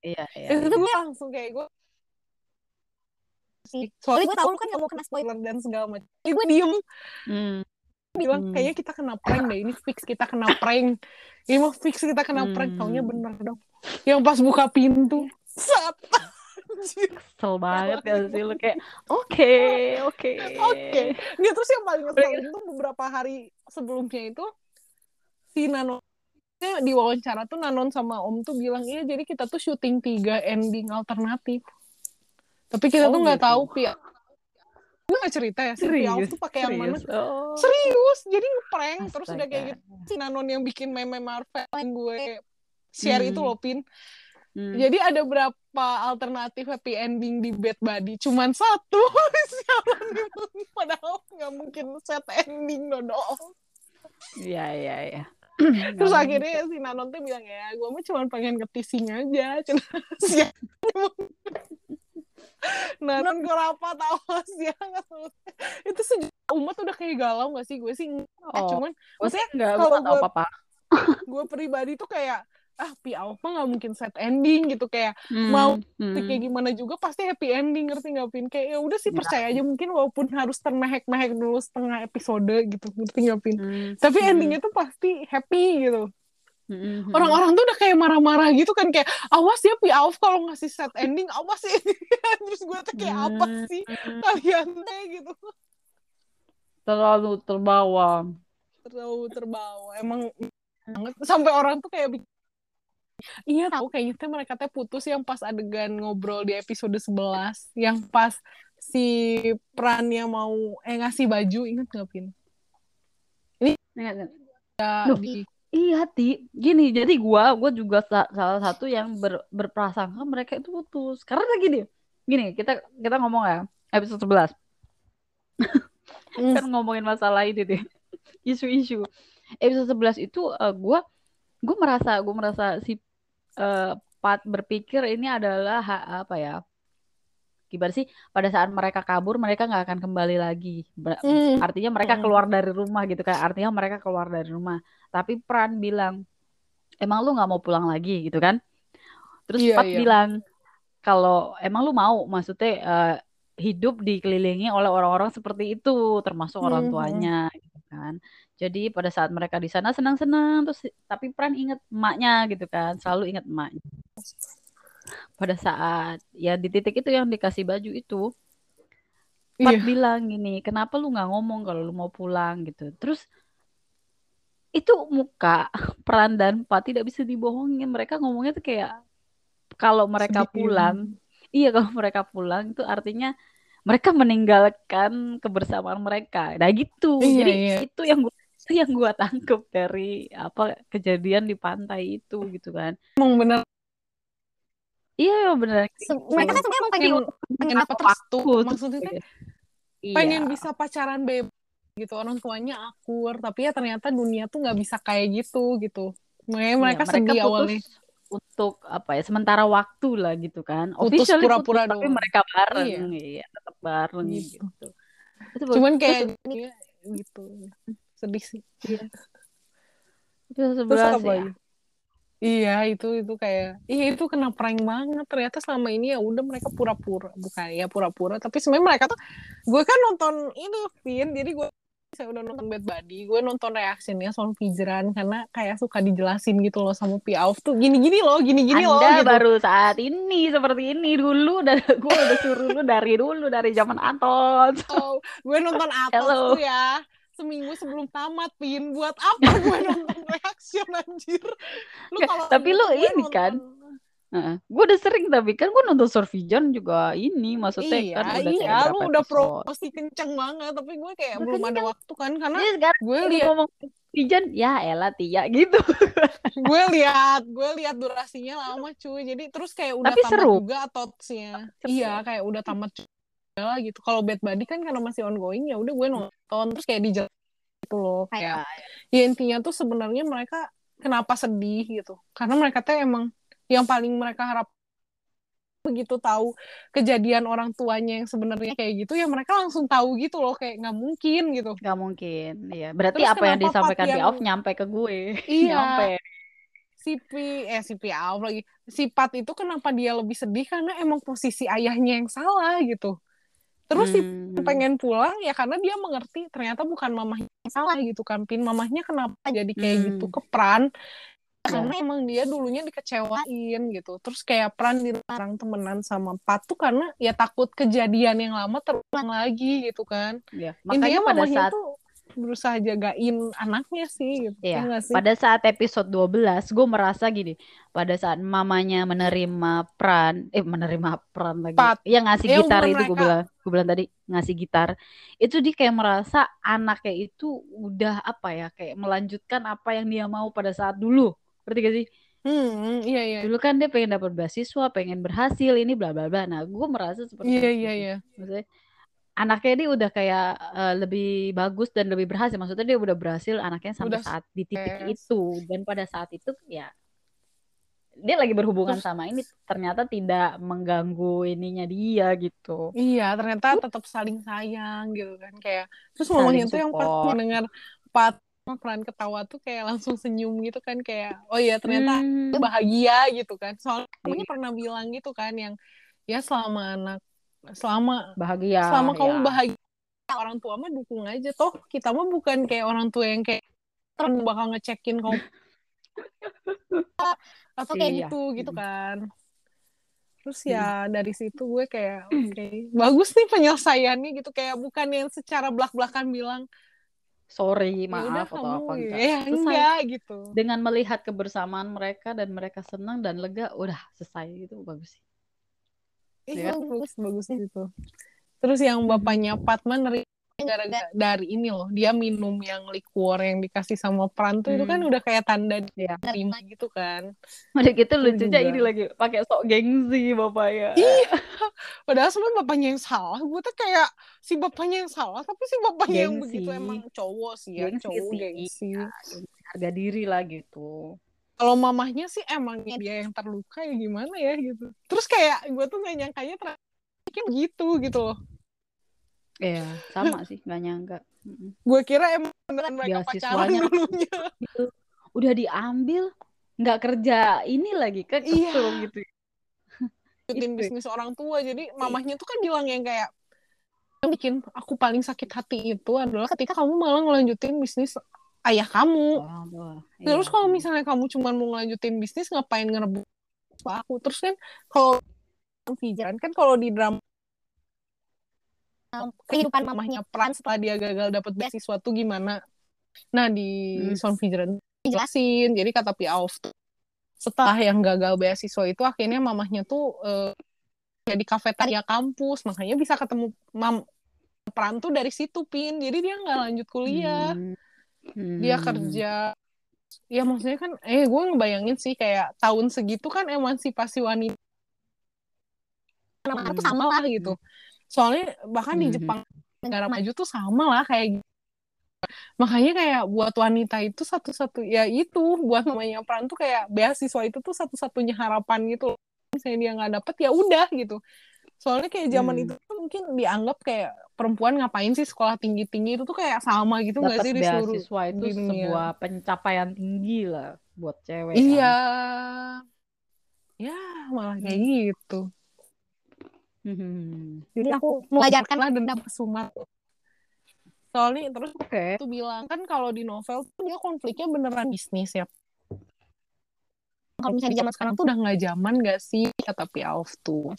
Iya, iya. Itu tuh gue langsung kayak gue sih. Soalnya gue tahu lu kan gak mau kena spoiler dan segala macam. Gue diem Hmm. Bilang Hmm. kayaknya kita kena prank deh. Ini fix kita kena prank. Ini mah fix kita kena prank. Hmm. Taunya bener dong. Yang pas buka pintu, sat. Kesel banget ya sih lu kayak oke, oke. Oke. Nggak, terus yang paling ngeselin tuh beberapa hari sebelumnya itu si Nanon di wawancara tuh Nanon sama Om tuh bilang iya jadi kita tuh syuting tiga ending alternatif. Tapi kita Oh, tuh nggak gitu. tahu Pia. Gue nggak cerita ya si tuh pakai yang mana. serius. Oh. Serius, jadi ngeprank terus udah kayak Astaga. gitu. Si Nanon yang bikin meme Marvel yang gue share Hmm. itu loh Pin. Hmm. Jadi ada berapa alternatif happy ending di Bad Buddy? Cuman satu. Sialan. Padahal nggak mungkin set ending dong. Iya, iya, iya. Terus Nggak akhirnya si Nanon tuh bilang ya, gue mah cuma pengen ngetising aja. Cuma siapa Nanon gue apa tahu sih Itu sejuta umat udah kayak galau gak sih? Gue sih eh, Oh, cuman maksudnya kalau nggak tahu gue- apa-apa. gue pribadi tuh kayak ah Pi Alpha nggak mungkin set ending gitu kayak Hmm, mau hmm. kayak gimana juga pasti happy ending ngerti nggak Pin kayak ya udah sih Ya. percaya aja mungkin walaupun harus termehek-mehek dulu setengah episode gitu ngerti nggak Pin Hmm, tapi hmm. endingnya tuh pasti happy gitu Mm-mm. orang-orang tuh udah kayak marah-marah gitu kan kayak awas ya Pi Auf kalau ngasih set ending awas sih terus gue tuh kayak apa sih kalian teh? Gitu. Terlalu terbawa. Terlalu terbawa. Emang banget. Sampai orang tuh kayak Iya tahu kayaknya teh mereka teh putus yang pas adegan ngobrol di episode 11 yang pas si perannya mau eh ngasih baju. Inget gak Pin? Ingat, Ya, Duh. di Iya, Ti. Gini, jadi gua gua juga sa- salah satu yang ber, berprasangka mereka itu putus. Karena gini, gini, kita kita ngomong ya, episode 11. Hmm. Kan ngomongin masalah ini deh. Isu-isu. Episode 11 itu eh, gua gua merasa gua merasa si eh, Pat berpikir ini adalah ha- apa ya? Gimana sih? Pada saat mereka kabur, mereka nggak akan kembali lagi. Ber- Hmm. Artinya mereka Hmm. keluar dari rumah gitu kan. Artinya mereka keluar dari rumah. Tapi Pran bilang, emang lu nggak mau pulang lagi gitu kan? Terus Iya, Pat iya. bilang, kalau emang lu mau, maksudnya eh, hidup dikelilingi oleh orang-orang seperti itu, termasuk orang Hmm, hmm. tuanya gitu kan. Jadi pada saat mereka di sana senang-senang, terus tapi Pran inget emaknya gitu kan, selalu inget emaknya. Pada saat ya di titik itu yang dikasih baju itu, Pat Iya. bilang gini, kenapa lu nggak ngomong kalau lu mau pulang gitu. Terus itu muka Pran dan Pat tidak bisa dibohongin. Mereka ngomongnya tuh kayak kalau mereka Sedih. pulang, iya kalau mereka pulang itu artinya mereka meninggalkan kebersamaan mereka. Nah gitu. Iya, Jadi iya. itu yang gua itu yang gua tangkep dari apa kejadian di pantai itu gitu kan. Emang bener Iya benar. Se- mereka kan sebenarnya pengen pengen apa terus tuh maksudnya tuh Iya. pengen bisa pacaran bebas gitu orang tuanya akur tapi ya ternyata dunia tuh nggak bisa kayak gitu gitu makanya Iya, mereka, sedih putus awalnya untuk apa ya sementara waktu lah gitu kan. Putus pura-pura tapi mereka bareng, Iya. iya, tetap bareng Gitu. gitu. Itu cuman kayak gitu sedih sih terus terus sebelas apa ya. Ya? Iya itu itu kayak iya itu kena prank banget ternyata selama ini ya udah mereka pura-pura bukan ya pura-pura tapi sebenarnya mereka tuh gue kan nonton ini Vin jadi gue saya udah nonton Bad Buddy gue nonton reaksinya soal Fijran karena kayak suka dijelasin gitu loh sama Pi Auf tuh gini-gini loh gini-gini loh gitu. baru saat ini seperti ini dulu dan gue udah suruh lu dari dulu dari zaman Anton. Oh, gue nonton Hello. tuh ya seminggu sebelum tamat pin buat apa gue nonton reaction anjir lu kalau tapi lu ini kan, gue udah sering tapi kan gue nonton Survision juga ini maksudnya iya kan udah iya lu udah episode. promosi kenceng banget tapi gue kayak belum ada kenceng. waktu kan karena Jadi sekarang gue lihat ngomong Survision, ya elah Tia gitu. gue lihat gue lihat durasinya lama cuy jadi terus kayak udah Tapi tamat seru. juga Seru. iya kayak udah tamat juga lah gitu. Kalau Bad Buddy kan karena masih ongoing ya udah gue nonton. Terus kayak dijelasin gitu loh. Kayak ya intinya tuh sebenarnya mereka kenapa sedih gitu. Karena mereka tuh emang yang paling mereka harap begitu tahu kejadian orang tuanya yang sebenarnya kayak gitu ya mereka langsung tahu gitu loh. Kayak nggak mungkin gitu. Gak mungkin, iya. Berarti Terus apa yang disampaikan di yang- off nyampe ke gue. Iya. Nyampe. si eh si Pi Auf lagi si Pat itu kenapa dia lebih sedih? Karena emang posisi ayahnya yang salah gitu terus si Hmm. pengen pulang ya karena dia mengerti ternyata bukan mamahnya yang salah gitu kan Pin. Mamahnya kenapa jadi kayak Hmm. gitu? Ke Pran Ya. karena emang dia dulunya dikecewain gitu. Terus kayak Pran dilarang temenan sama Pat tuh karena ya takut kejadian yang lama terulang lagi gitu kan. Ya, intinya makanya pada saat tuh berusaha jagain anaknya sih gitu Iya, Ya sih? pada saat episode 12 gue merasa gini, pada saat mamanya menerima Pran, eh menerima Pran lagi. Pat. Yang ngasih Ya, gitar itu gue bilang, gue bilang tadi ngasih gitar. Itu dia kayak merasa anaknya itu udah apa ya, kayak melanjutkan apa yang dia mau pada saat dulu. Berarti gak sih? hmm iya iya Dulu kan dia pengen dapat beasiswa, pengen berhasil, ini bla bla bla. Nah, gue merasa seperti iya itu iya iya Maksudnya anaknya dia udah kayak eh, lebih bagus dan lebih berhasil. Maksudnya dia udah berhasil anaknya sampai Udah saat di titik sukses. itu dan pada saat itu ya dia lagi berhubungan Terus- sama ini ternyata tidak mengganggu ininya dia gitu. Iya, ternyata tetap saling sayang gitu kan kayak terus mamanya tuh yang pas mendengar Pat peran ketawa tuh kayak langsung senyum gitu kan kayak oh iya ternyata Hmm, bahagia gitu kan. Soalnya mamanya pernah bilang gitu kan yang ya selama anak selama bahagia. selama kamu ya. bahagia orang tua mah dukung aja toh kita mah bukan kayak orang tua yang kayak "Ntar bakal ngecekin kamu atau kayak Iya. gitu gitu Mm. kan terus ya dari situ gue kayak oke bagus nih penyelesaiannya gitu kayak bukan yang secara belak-belakan bilang sorry ya maaf atau kamu apa enggak ya selesai enggak gitu dengan melihat kebersamaan mereka dan mereka senang dan lega udah selesai gitu bagus sih Iya, Ya kan? bagus bagus gitu terus yang bapaknya nerima gara-gara dari ini loh dia minum yang liquor yang dikasih sama Pran tuh itu kan Hmm. udah kayak tanda Iya. terima gitu kan udah gitu Itu lucunya ini lagi pakai sok gengsi bapaknya Iya. Padahal sebenarnya bapaknya yang salah. Gue tuh kayak si bapaknya yang salah, tapi si bapaknya yang begitu emang cowok sih ya, Gengsi cowok sih. gengsi. harga diri lah gitu Kalau mamahnya sih emang dia yang terluka ya gimana ya gitu. Terus kayak gue tuh gak nyangkanya ternyata gitu gitu loh. Iya, sama sih, nggak nyangka. Gue kira emang beneran mereka pacaran Beasiswanya dulunya. Gitu. Udah diambil, nggak kerja ini lagi kan Iya. kesel gitu. Lanjutin Itu. bisnis orang tua. Jadi mamahnya tuh kan bilang yang kayak yang bikin aku paling sakit hati itu adalah ketika kamu malah ngelanjutin bisnis ayah kamu. Tua. Terus Iya. kalau misalnya kamu cuma mau ngelanjutin bisnis ngapain ngerebut aku? Terus kan kalau Fijan kan kalau di drama kehidupan mamahnya Pran setelah dia gagal dapat beasiswa tuh gimana? Nah di Hmm. Son Fijan dijelasin. Jadi kata tuh setelah yang gagal beasiswa itu akhirnya mamahnya tuh eh, jadi kafetaria kampus makanya bisa ketemu mam Pran tuh dari situ pin jadi dia nggak lanjut kuliah Hmm. Dia Hmm. kerja ya maksudnya kan eh gue ngebayangin sih kayak tahun segitu kan emansipasi wanita anak-anak tuh Hmm. sama lah gitu soalnya bahkan di Hmm. Jepang negara maju tuh sama lah kayak gitu makanya kayak buat wanita itu satu-satu ya itu buat namanya peran tuh kayak beasiswa itu tuh satu-satunya harapan gitu loh. misalnya dia nggak dapet ya udah gitu soalnya kayak zaman Hmm. itu tuh mungkin dianggap kayak perempuan ngapain sih sekolah tinggi-tinggi itu tuh kayak sama gitu nggak sih di seluruh beasiswa itu dunia. sebuah pencapaian tinggi lah buat cewek. Iya. kan. Ya, malah kayak gitu. Hmm. Jadi aku mengajarkan lah dendam kesumat. Soalnya terus Oke. itu bilang kan kalau di novel tuh dia konfliknya beneran bisnis ya. Kalau misalnya di zaman sekarang tuh udah nggak zaman gak sih kata Piaf tuh.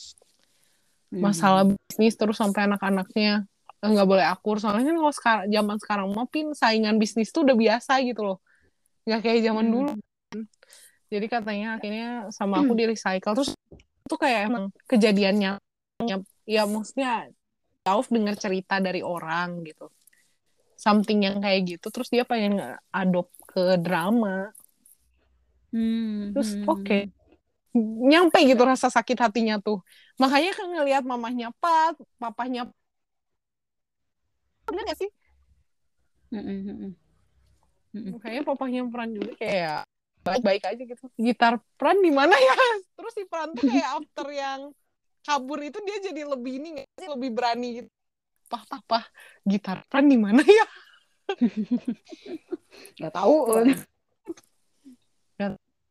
Hmm. Masalah bisnis terus sampai anak-anaknya eh, nggak boleh akur. Soalnya kan kalau sekarang zaman sekarang mah pin saingan bisnis tuh udah biasa gitu loh. Nggak kayak zaman Hmm. dulu. Jadi katanya akhirnya sama aku di recycle terus itu kayak emang kejadiannya ya maksudnya jauh dengar cerita dari orang gitu. Something yang kayak gitu terus dia pengen adopt ke drama. Hmm. Terus Hmm. oke. Nyampe gitu rasa sakit hatinya tuh. Makanya kan ngelihat mamahnya Pat, papahnya bener gak sih? Hmm, hmm, hmm. Makanya papahnya Pran juga kayak baik-baik aja gitu. Gitar Pran di mana ya? Terus si Pran tuh kayak after yang kabur itu dia jadi lebih ini nggak sih lebih berani gitu. Pah, pah, pah, gitar Pran di mana ya? Nggak tahu.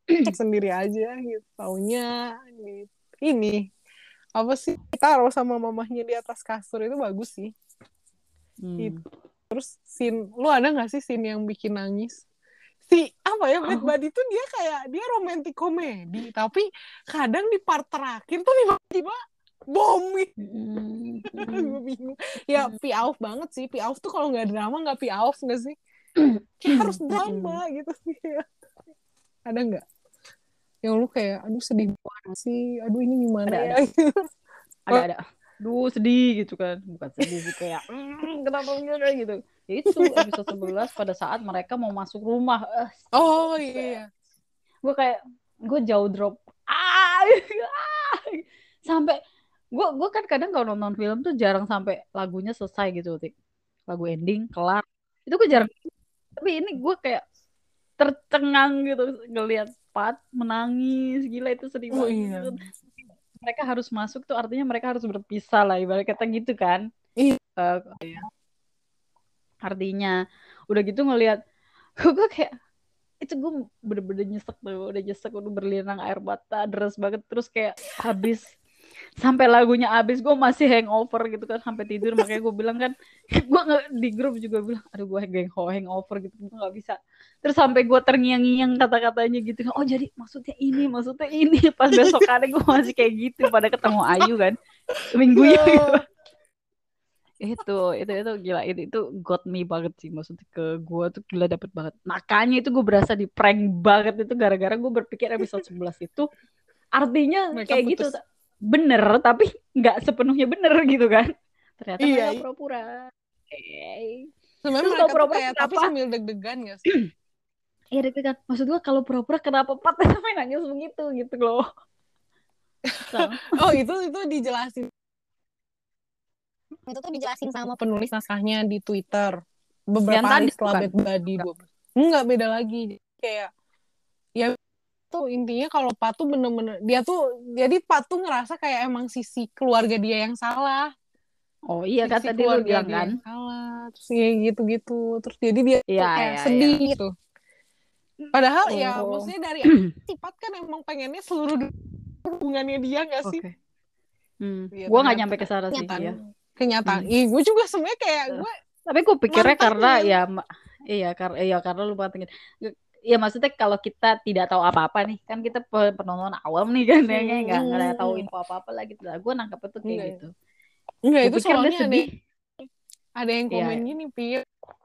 Cek sendiri aja gitu. Taunya gitu. ini apa sih taruh sama mamahnya di atas kasur itu bagus sih. Hmm. Itu. Terus scene lu ada nggak sih scene yang bikin nangis? Si apa ya Bad Buddy tuh dia kayak dia romantis komedi tapi kadang di part terakhir tuh tiba-tiba bom gitu. Hmm. gue bingung ya piauf banget sih piauf tuh kalau nggak drama nggak piauf nggak sih kayak harus drama gitu sih ada nggak yang lu kayak aduh sedih banget sih. Aduh ini gimana Ada, ya? ada. Ada duh sedih gitu kan. Bukan sedih sih kayak "Mm, kenapa enggak? Gitu. Ya itu episode 11 pada saat mereka mau masuk rumah. Eh, oh iya gue kayak gue jauh drop. Ah ah. sampai gue gue kan kadang kalau nonton film tuh jarang sampai lagunya selesai gitu Tik. lagu ending kelar. Itu gue jarang. Tapi ini gue kayak tercengang gitu ngelihat Pat menangis gila itu sedih Oh, banget iya. mereka harus masuk tuh artinya mereka harus berpisah lah ibarat kata gitu kan Iya. Eh, artinya udah gitu ngelihat gue kayak itu gue bener-bener nyesek tuh udah nyesek udah berlinang air mata deras banget terus kayak habis sampai lagunya habis gue masih hangover gitu kan sampai tidur makanya gue bilang kan gue di grup juga bilang aduh gue hang hangover gitu gue nggak bisa terus sampai gue terngiang-ngiang kata-katanya gitu kan oh jadi maksudnya ini maksudnya ini pas besok ada gue masih kayak gitu pada ketemu Ayu kan minggu ya gitu. itu itu itu gila itu itu got me banget sih maksudnya ke gue tuh gila dapet banget makanya itu gue berasa di prank banget itu gara-gara gue berpikir episode 11 itu artinya Mereka kayak gitu. putus. gitu bener tapi nggak sepenuhnya bener gitu kan. Ternyata iya, iya. pura-pura. Okay. sebenarnya mereka pura-pura kayak tapi sambil deg-degan gak sih? Iya deg-degan. Maksud gue kalau pura-pura kenapa patah sampai nangis begitu gitu loh. Oh itu itu dijelasin. Itu tuh dijelasin sama penulis naskahnya di Twitter. Beberapa Yang hari setelah Bad Buddy enggak. Beda lagi. Kayak ya tuh intinya kalau Pak tuh bener-bener dia tuh jadi Pak tuh ngerasa kayak emang sisi keluarga dia yang salah Oh iya sisi kata dia bilang kan salah terus ya gitu-gitu terus jadi dia ya, kayak ya, sedih ya. gitu padahal ya, oh. ya maksudnya dari sifat kan emang pengennya seluruh hubungannya dia gak sih okay. hmm. ya, gue nggak nyampe ke sana sih ya kenyataan hmm. gue juga sebenarnya kayak gue tapi gue pikirnya karena ya iya karena iya karena lu mantengin ya maksudnya kalau kita tidak tahu apa-apa nih kan kita penonton awam nih kan ya nggak hmm. nggak tahu info apa-apa lagi lah gue nangkep itu kayak Enggak. gitu Enggak itu soalnya ada ada yang iya. komen yeah. gini pi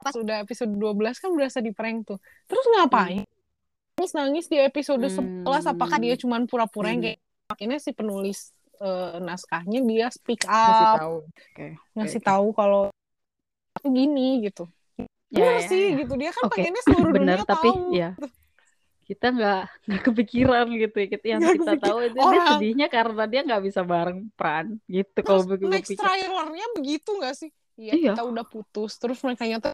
pas udah episode 12 kan berasa di prank tuh terus ngapain hmm. nangis nangis di episode hmm. 11 apakah dia cuma pura-pura yang hmm. kayak akhirnya si penulis uh, naskahnya dia speak up ngasih tahu okay. ngasih okay. tahu kalau aku gini gitu bener ya, sih ya. gitu. Dia kan okay. pengennya seluruh bener, dunia tapi tahu. ya kita nggak nggak kepikiran gitu ya. Kita yang gak kita tahu itu Orang... dia sedihnya karena dia nggak bisa bareng peran gitu kalau begitu next trailernya begitu nggak sih? Ya, iya. kita udah putus terus mereka nyata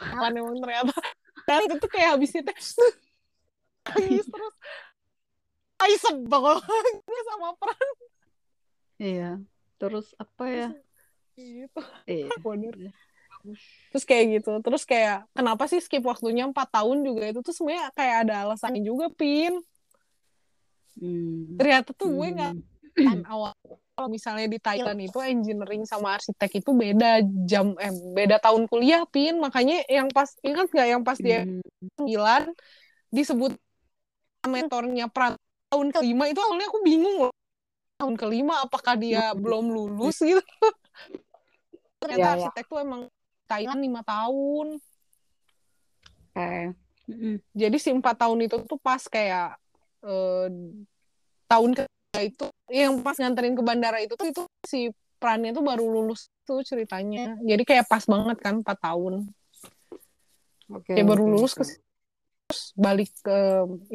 emang ternyata dan itu tuh kayak habisnya teh nangis terus. Ay sebel sama peran. Iya terus apa ya? Gitu. Iya terus kayak gitu terus kayak kenapa sih skip waktunya empat tahun juga itu tuh sebenarnya kayak ada alasannya juga pin hmm. ternyata tuh gue nggak hmm. kan awal kalau misalnya di Thailand itu engineering sama arsitek itu beda jam eh beda tahun kuliah pin makanya yang pas ingat nggak yang pas dia hmm. sembilan disebut mentornya pra tahun kelima itu awalnya aku bingung loh tahun kelima apakah dia hmm. belum lulus gitu ternyata ya, arsitek tuh emang Thailand lima tahun. Okay. Jadi si empat tahun itu tuh pas kayak eh, tahun ke itu yang pas nganterin ke bandara itu tuh itu si perannya tuh baru lulus tuh ceritanya. Jadi kayak pas banget kan empat tahun. Oke. Okay, baru lulus ke terus balik ke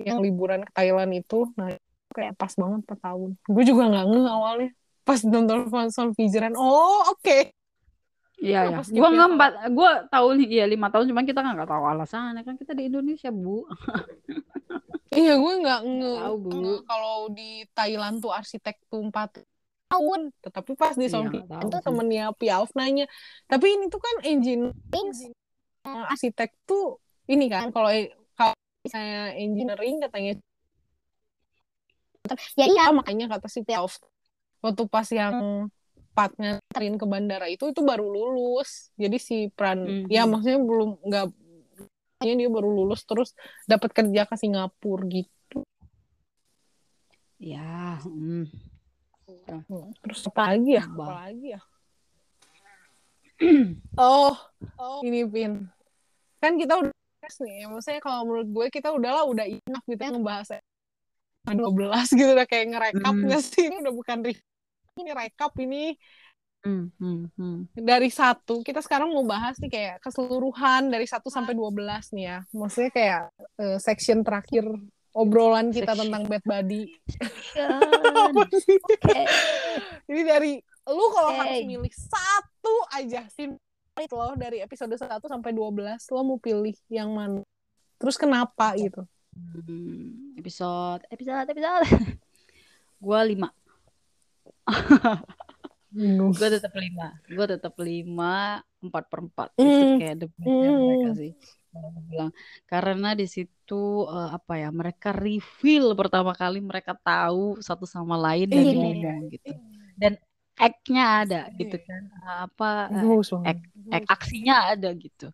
yang liburan ke Thailand itu. Nah kayak pas banget empat tahun. Gue juga nggak nge awalnya pas nonton Son Fijiran. Oh oke. Okay. Iya ya. Gue nggak empat, gue tahu nih iya lima tahun, cuman kita nggak tahu alasannya kan kita di Indonesia bu. iya gue nggak nge tahu bu. Kalau di Thailand tuh arsitek tuh empat tahun, tetapi pas di iya, itu temennya Piaf nanya, tapi ini tuh kan engine uh, arsitek tuh ini kan kalau kalau misalnya engineering katanya ya iya makanya kata si Piaf waktu pas yang cepat nganterin ke bandara itu itu baru lulus. Jadi si Pran mm-hmm. ya maksudnya belum nggak dia baru lulus terus dapat kerja ke Singapura gitu. Ya mm. terus apa lagi ya? Apa lagi ya? Oh oh ini pin kan kita udah nih maksudnya kalau menurut gue kita udahlah udah enough gitu ya. ngebahas 12 gitu udah kayak ngerekap mm. gak sih? Ini udah bukan ini rekap ini Hmm, hmm, hmm. Dari satu, kita sekarang mau bahas nih kayak keseluruhan dari satu sampai dua belas nih ya. Maksudnya kayak uh, section terakhir obrolan kita section. tentang bad body. okay. Jadi dari lu kalau okay. harus milih satu aja sih lo dari episode 1 sampai 12 lo mau pilih yang mana? Terus kenapa gitu? Hmm, episode episode episode. Gua lima gue tetap lima. Gue tetap lima empat per empat. Mm. itu kayak the mm. mereka sih. Bilang karena di situ uh, apa ya mereka reveal pertama kali mereka tahu satu sama lain dan Iya. ngomong gitu. Dan act-nya ada Iya. gitu kan. Apa act, act aksinya ada gitu.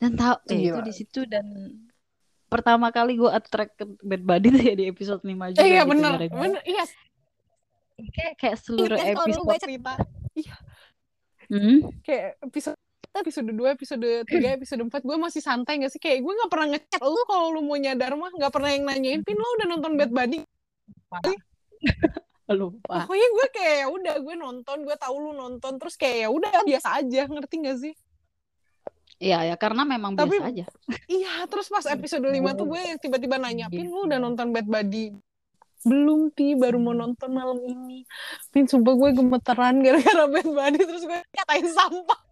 Dan tahu eh, itu di situ dan pertama kali gue attract ke Bad Buddy tuh ya di episode 5 juga Eh, iya gitu iya. Kayak kayak seluruh Iya, kalau dulu episode cerita, Hmm? kayak episode episode 2, episode 3, episode 4 gue masih santai gak sih? Kayak gue gak pernah ngechat lu kalau lu mau nyadar mah gak pernah yang nanyain Pin lu udah nonton Bad Buddy lupa. Pokoknya gue kayak ya udah gue nonton gue tahu lu nonton. Terus kayak ya udah biasa aja. Ngerti gak sih? Iya ya karena memang Tapi- biasa aja. iya terus pas episode 5 tuh gue yang tiba-tiba nanya Pin lu udah nonton Bad Buddy belum pi baru mau nonton malam ini. Pin sumpah gue gemeteran gara-gara Bad Buddy terus gue katain sampah.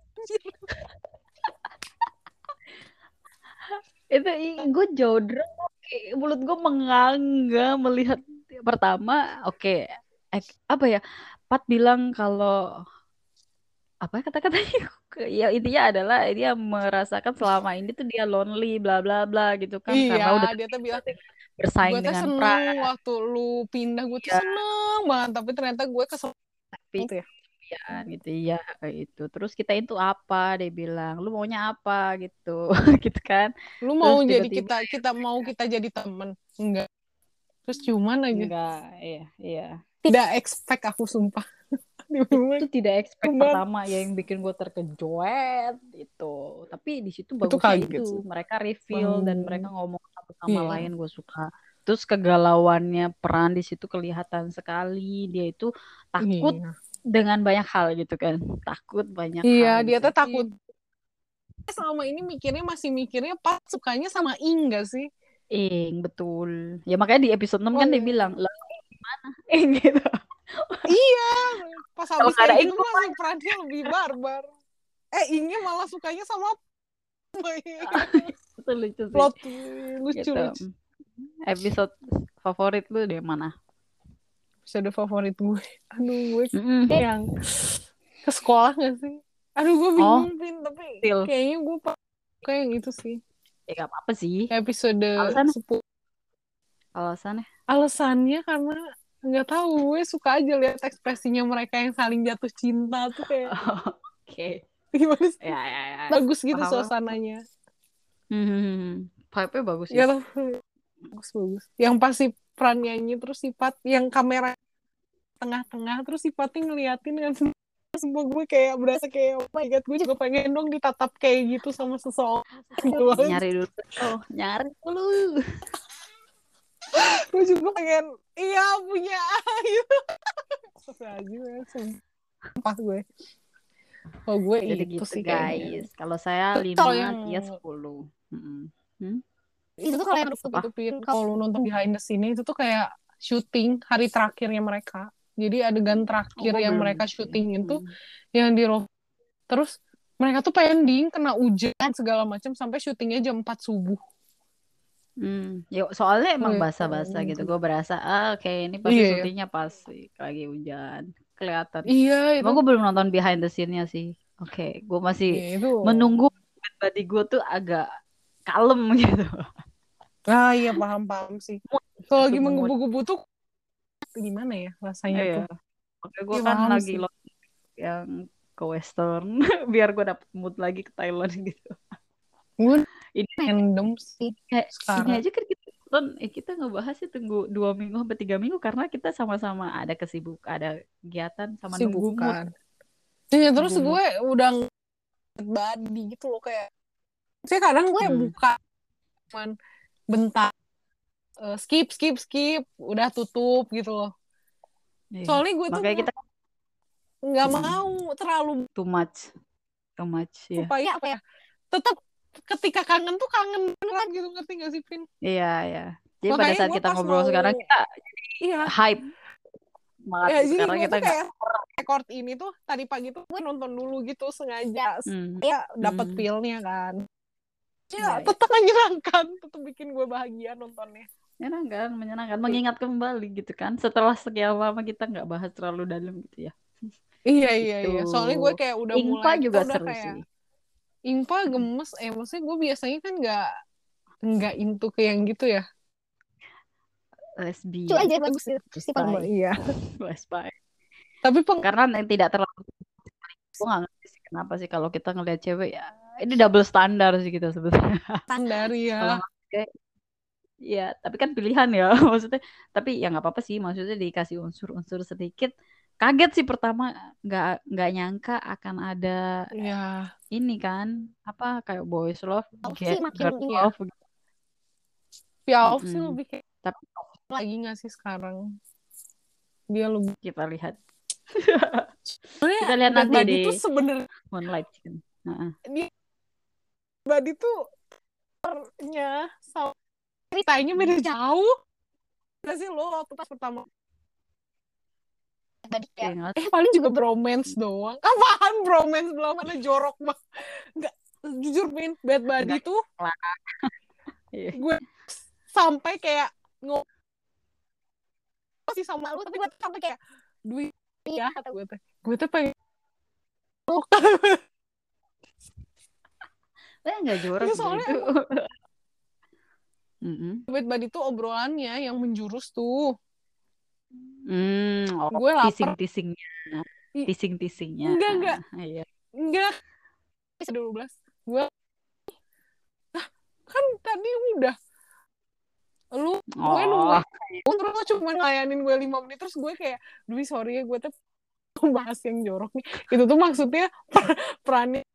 Itu gue jodrong oke mulut gue menganga melihat pertama oke ek- apa ya Pat bilang kalau apa ya kata-katanya? Ya intinya adalah dia merasakan selama ini tuh dia lonely bla bla bla gitu kan. Karena iya udah dia tuh bilang bersaing gue tuh dengan seneng waktu lu pindah gue tuh Iya. seneng banget tapi ternyata gue kesel tapi gitu ya. ya gitu iya kayak itu terus kita itu apa? Dia bilang lu maunya apa? gitu gitu kan. Lu mau Terus jadi kita kita mau kita jadi temen? Enggak. Terus cuman aja. Enggak iya iya. Tidak expect aku sumpah. Itu tidak expect Cuman- pertama ya yang bikin gue terkejut itu tapi di situ bagusnya itu. sih. mereka reveal dan Hmm. mereka ngomong satu sama Iya. lain gue suka terus kegalauannya peran di situ kelihatan sekali dia itu takut Iya. dengan banyak hal gitu kan takut banyak Iya, dia tuh takut. Selama ini mikirnya masih mikirnya pas sukanya sama Ing gak sih? Ing betul ya makanya di episode 6 kan Oh, dia iya. bilang lah gimana Ing gitu Iya, pas habis ada Ing, gitu masih perannya lebih barbar. Eh, Ingnya malah sukanya sama itu lucu sih plot lucu gitu. lucu. episode favorit lu di mana Episode favorit gue. Aduh, gue Mm-mm. yang ke sekolah gak sih? Aduh, gue bingung, Pin. Tapi Still. kayaknya gue kayak yang itu sih. ya gak apa-apa sih Episode Alasannya? 10. alasannya Alasannya karena nggak tahu gue suka aja lihat ekspresinya mereka yang saling jatuh cinta tuh kayak oke gimana sih? ya ya ya bagus gitu Paham. suasananya hmm vibe-nya bagus ya bagus bagus. Yang pas si Pran nyanyi terus sifat yang kamera tengah-tengah terus sifatnya ngeliatin kan semua gue kayak berasa kayak oh my god gue juga pengen dong ditatap kayak gitu sama seseorang. Gitu nyari dulu. Oh nyari dulu. Gue juga pengen iya punya gitu Astagfirullahaladzim, pas gue. Oh gue jadi itu gitu sih guys. Kalau saya lima dia sepuluh Mm-mm. itu tuh kalau yang itu Pin, kalau lu nonton behind the scene itu tuh kayak syuting hari terakhirnya mereka jadi adegan terakhir Oh, yang belum mereka syuting itu Hmm. yang di Ro- terus mereka tuh pending kena hujan segala macam sampai syutingnya jam 4 subuh Hmm, ya soalnya emang basah-basah keren gitu. tuh. Gue berasa, ah kayak ini pasti Iya, iya. syutingnya pas lagi hujan. Kelihatan. iya itu Cuma gue belum nonton behind the scene-nya sih. Oke, gue masih Iya, itu menunggu body gue tuh agak kalem gitu. ah iya paham paham sih kalau lagi menggebu-gebu tuh gimana ya rasanya Iya. tuh Oke, gue Iya, kan lagi sih. lo yang ke western biar gue dapet mood lagi ke Thailand gitu. gue Ini random sih kayak ini aja kan kita nonton, eh, kita ngebahas sih tunggu dua minggu sampai tiga minggu karena kita sama-sama ada kesibuk, ada kegiatan sama nunggu mood. sibukan iya terus mood. gue udah body gitu loh kayak saya kadang gue Hmm. buka cuman bentar eh, skip skip skip udah tutup gitu loh Iya. soalnya gue tuh Makanya kita nggak Hmm. mau terlalu too much, too much ya. supaya apa ya tetap ketika kangen tuh kangen beneran gitu ngerti gak sih Pin Iya, iya. Jadi pada Makanya saat gue kita ngobrol mau- sekarang kita iya hype banget. ya jadi sekarang gue kita tuh nggak. kayak record ini tuh tadi pagi tuh gue nonton dulu gitu sengaja Hmm. ya dapat Hmm. feel-nya kan Iya, ya iya. tetap menyenangkan tetap bikin gue bahagia nontonnya Menyenangkan, menyenangkan, mengingat kembali gitu kan. Setelah sekian lama kita nggak bahas terlalu dalam gitu ya. iya iya iya Gitu. soalnya gue kayak udah Ingpa mulai juga udah seru kayak sih. Impa gemes eh maksudnya gue biasanya kan nggak nggak into ke yang gitu ya lesbian Cuma aja bagus sih. Iya lesbian tapi peng karena yang tidak terlalu gue nggak ngerti sih kenapa sih kalau kita ngelihat cewek ya ini double standar sih kita sebetulnya. Standar ya ya tapi kan pilihan ya. Maksudnya tapi ya nggak apa-apa sih. Maksudnya dikasih unsur-unsur sedikit. Kaget sih pertama nggak nggak nyangka akan ada ya ini kan apa kayak boys love Love get sih makin girl ya. love gitu. Piaf sih lebih kayak tapi lagi nggak sih sekarang? Dia lebih kita lihat. Kita lihat nanti di tuh sebenarnya Moonlight. Chicken Heeh. dia Buddy tuh nya sama ceritanya beda jauh Gak sih lo waktu pas pertama Tadi ya. Ingat. eh paling juga bromance doang apaan bromance belum ada jorok banget nggak jujur Min Bad Buddy Nggak. tuh Iya. gue sampai kayak ngomong sih sama lu tapi gue tuh sampai kayak duit ya kata gue teh gue tuh pengen Eh nggak jorok sih soalnya itu. Mm-mm. Bad Buddy tuh obrolannya yang menjurus tuh Hmm, oh, gue lapar tising-tisingnya, tising-tisingnya. Enggak, enggak. Iya. enggak bisa 12 gue nah kan tadi udah lu gue Oh, nungguin terus lo cuma ngelayanin gue 5 menit terus gue kayak duh sorry ya gue tuh bahas yang jorok nih itu tuh maksudnya per- perannya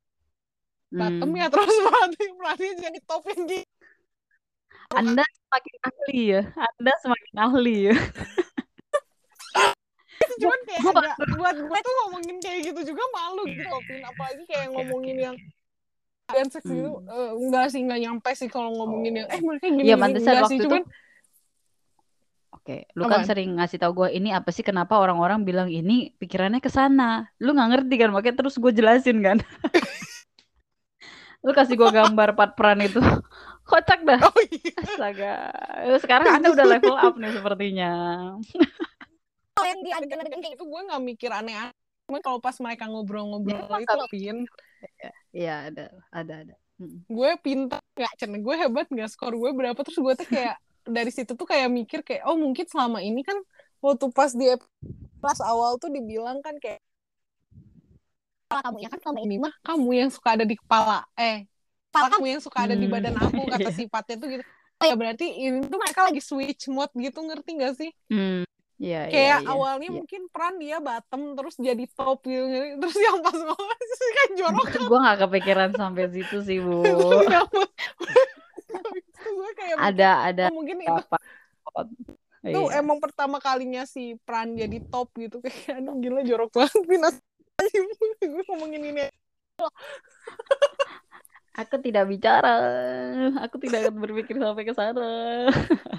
bottom hmm. ya terus perannya perannya jadi top yang gitu Anda semakin ahli ya. Anda semakin ahli ya. cuman kayak Gua agak buat gue tuh ngomongin kayak gitu juga malu gitu loh Pin apalagi kayak ngomongin yang dan seks Hmm. eh, enggak sih enggak nyampe sih kalau ngomongin yang eh mereka gini Iya, gini enggak waktu sih itu cuman Oke, lu kan Apaan? sering ngasih tau gue ini apa sih kenapa orang-orang bilang ini pikirannya ke sana. Lu nggak ngerti kan, makanya terus gue jelasin kan. lu kasih gue gambar part peran itu. Kocak dah. oh iya Astaga. Sekarang Anda udah level up nih sepertinya. Oh, yang di kayak itu gue nggak mikir aneh-aneh cuman kalau pas mereka ngobrol-ngobrol Ya, itu kalau- pin Iya, ada, ada, ada. Mm. gue pintar nggak cen gue hebat nggak skor gue berapa terus gue tuh kayak dari situ tuh kayak mikir kayak oh mungkin selama ini kan waktu pas di kelas awal tuh dibilang kan kayak kepala kamu ya kan selama ini mah kamu yang suka ada di kepala eh kepala kamu yang suka ada di Hmm. badan aku kata Iya. sifatnya tuh gitu oh ya berarti ini tuh mereka lagi switch mode gitu ngerti gak sih Hmm. Iya, iya, kayak iya. awalnya Iya. mungkin peran dia bottom terus jadi top gitu terus yang pas ngomong sih kan jorok gue gak kepikiran sampai situ sih, Bu. Kayak Ada, ada oh, mungkin itu apa? itu Iya. emang pertama kalinya si Pran jadi top gitu kayak aduh gila jorok banget gue ngomongin ini Aku tidak bicara. Aku tidak akan berpikir sampai ke sana.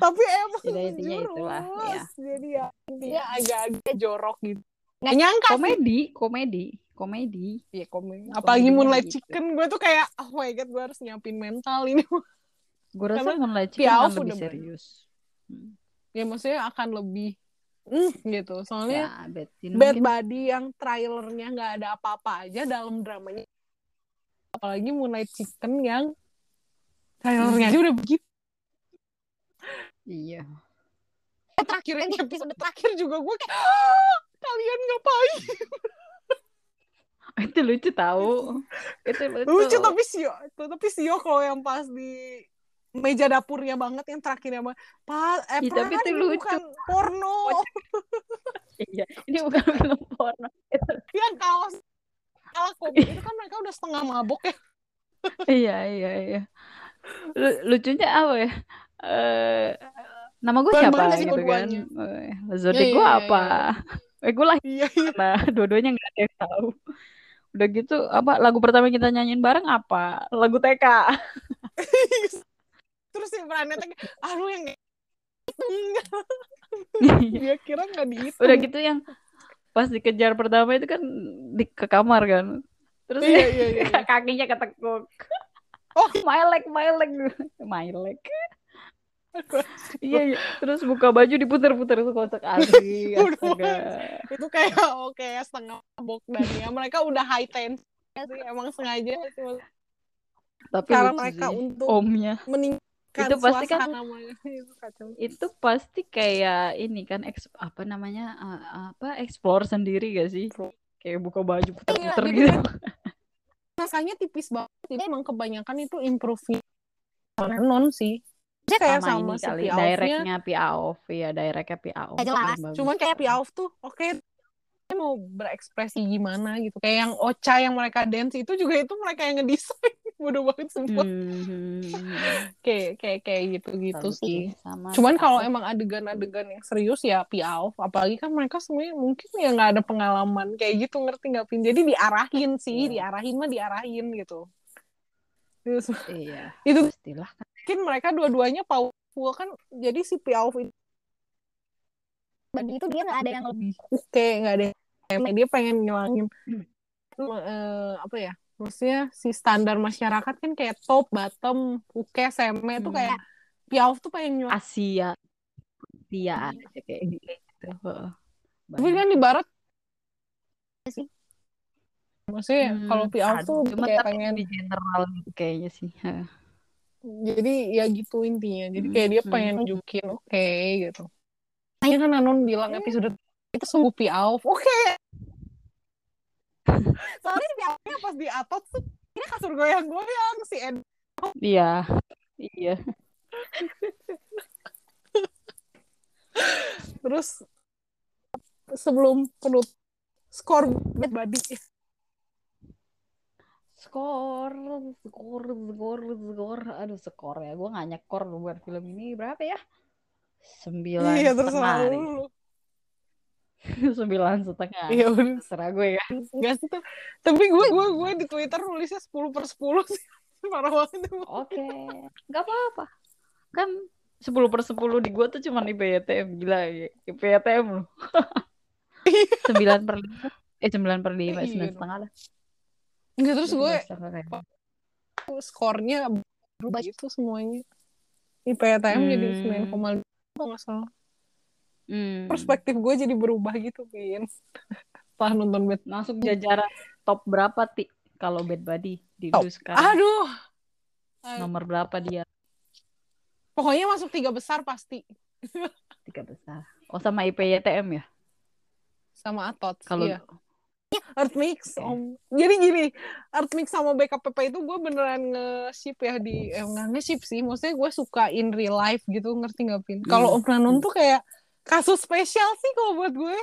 tapi emang intinya itulah, ya. jadi ya intinya agak-agak jorok gitu nggak Nah, nyangka sih Komedi, komedi, komedi. Iya komedi. Apalagi Moonlight gitu. Chicken, gue tuh kayak, oh my god, gue harus nyiapin mental ini. Gue rasa Karena Moonlight Chicken akan lebih udah serius. Hmm. ya maksudnya akan lebih, mm, gitu. Soalnya Ya, Betty Bad mungkin. Buddy yang trailernya nggak ada apa-apa aja dalam dramanya. Apalagi Moonlight Chicken yang trailernya aja udah begitu. Iya. Terakhir yang episode terakhir juga gue kayak, "Ah, kalian ngapain? Itu lucu tahu. Itu lucu. Lucu tapi Sio, tapi Sio kalau yang pas di meja dapurnya banget yang terakhirnya banget. Pak, eh, Ih, tapi itu lucu. bukan porno. Iya, ini bukan film porno. Itu yang kaos kopi itu kan mereka udah setengah mabok ya. Iya iya iya. Lu- lucunya apa ya? Eh nama gue siapa gitu kan? Eh, zodiak Iya, gue iya, apa? eh gue lah iya iya. nah dua-duanya nggak ada yang tahu. Udah gitu apa lagu pertama kita nyanyiin bareng apa? Lagu TK terus si Pranet kayak aduh yang dia kira nggak dihitung. Udah gitu yang pas dikejar pertama itu kan di ke kamar kan. Terus Iya, iya, iya, iya. kakinya ketekuk. Oh. my leg my leg my leg iya, iya. Terus buka baju diputer-puter itu kocak asli itu kayak oke setengah mabok dan ya mereka udah high tense sih emang sengaja sih Tapi cara mereka sih. untuk Omnya meningkatkan Itu pasti kan- itu itu pasti kayak ini kan eks, apa namanya uh, apa explore sendiri gak sih? Kayak buka baju puter-puter Iya, gitu. jadi Masanya tipis banget. Jadi emang kebanyakan itu improve non sih. Dia kayak sama, sama, ini si kali directnya Piaoff ya directnya jelas. paling bagus. Cuman kayak Piaoff tuh oke dia mau berekspresi gimana gitu. Kayak yang Ocha yang mereka dance itu juga itu mereka yang ngedesain. Bodoh banget sumpah. Hmm, Kayak kayak kayak gitu-gitu bagus sih. sama Cuman kalau emang adegan-adegan yang serius ya Piaoff, apalagi kan mereka semuanya mungkin ya nggak ada pengalaman kayak gitu ngerti nggak Pin? Jadi diarahin sih, Iya. diarahin mah diarahin gitu. Terus, iya itu pastilah kan mungkin mereka dua-duanya powerful kan, jadi si Piaoff itu Dan itu dia nggak ada yang lebih. oke nggak ada yang dia pengen ngilangin eh, apa ya? Maksudnya si standar masyarakat kan kayak top, bottom, uke, seme itu Hmm. kayak Piaoff tuh pengen nyuarain. Asia Asia aja kayak gitu Heeh. Tapi kan di barat Sih. maksudnya Hmm, kalau aduh, tuh kayak tapi pengen di general gitu kayaknya sih jadi ya gitu intinya jadi Hmm, kayak dia hmm. pengen nunjukin oke gitu makanya kan Anon bilang episode itu sungguh piauf oke soalnya si piaufnya pas di atot tuh ini kasur goyang-goyang si Ed. Iya iya. Terus sebelum penut skor Buddy skor skor skor skor. Aduh skor ya gue nggak nyekor buat film ini. Berapa ya? Sembilan iya setengah terserah nih. lu sembilan setengah. Iya udah terserah gue ya. Enggak sih tuh tapi gue gue gue di Twitter nulisnya 10 per 10 sih. Parah banget oke. Nggak apa-apa. Kan 10 per 10 di gue tuh cuma IPYTM gila ya. IPYTM loh. 9 per 5 eh 9 per 5 Iya. sembilan setengah lah. Enggak terus gue kayak. skornya berubah gitu semuanya. IPTM jadi Hmm. 9,5 kalau nggak salah Hmm. perspektif gue jadi berubah gitu Pin setelah nonton Bad Masuk jajaran top berapa ti kalau Bad Buddy di Top. sekarang? aduh Nomor berapa dia? pokoknya masuk tiga besar pasti Tiga besar. Oh sama IPYTM ya? sama Atot Kalau iya. Earth Mix Oke. om jadi gini Earth Mix sama BKPP itu gue beneran nge-ship ya di eh nggak nge-ship sih maksudnya gue suka in real life gitu ngerti nggak Pin kalau Hmm. Om Nanon tuh kayak kasus spesial sih kalau buat gue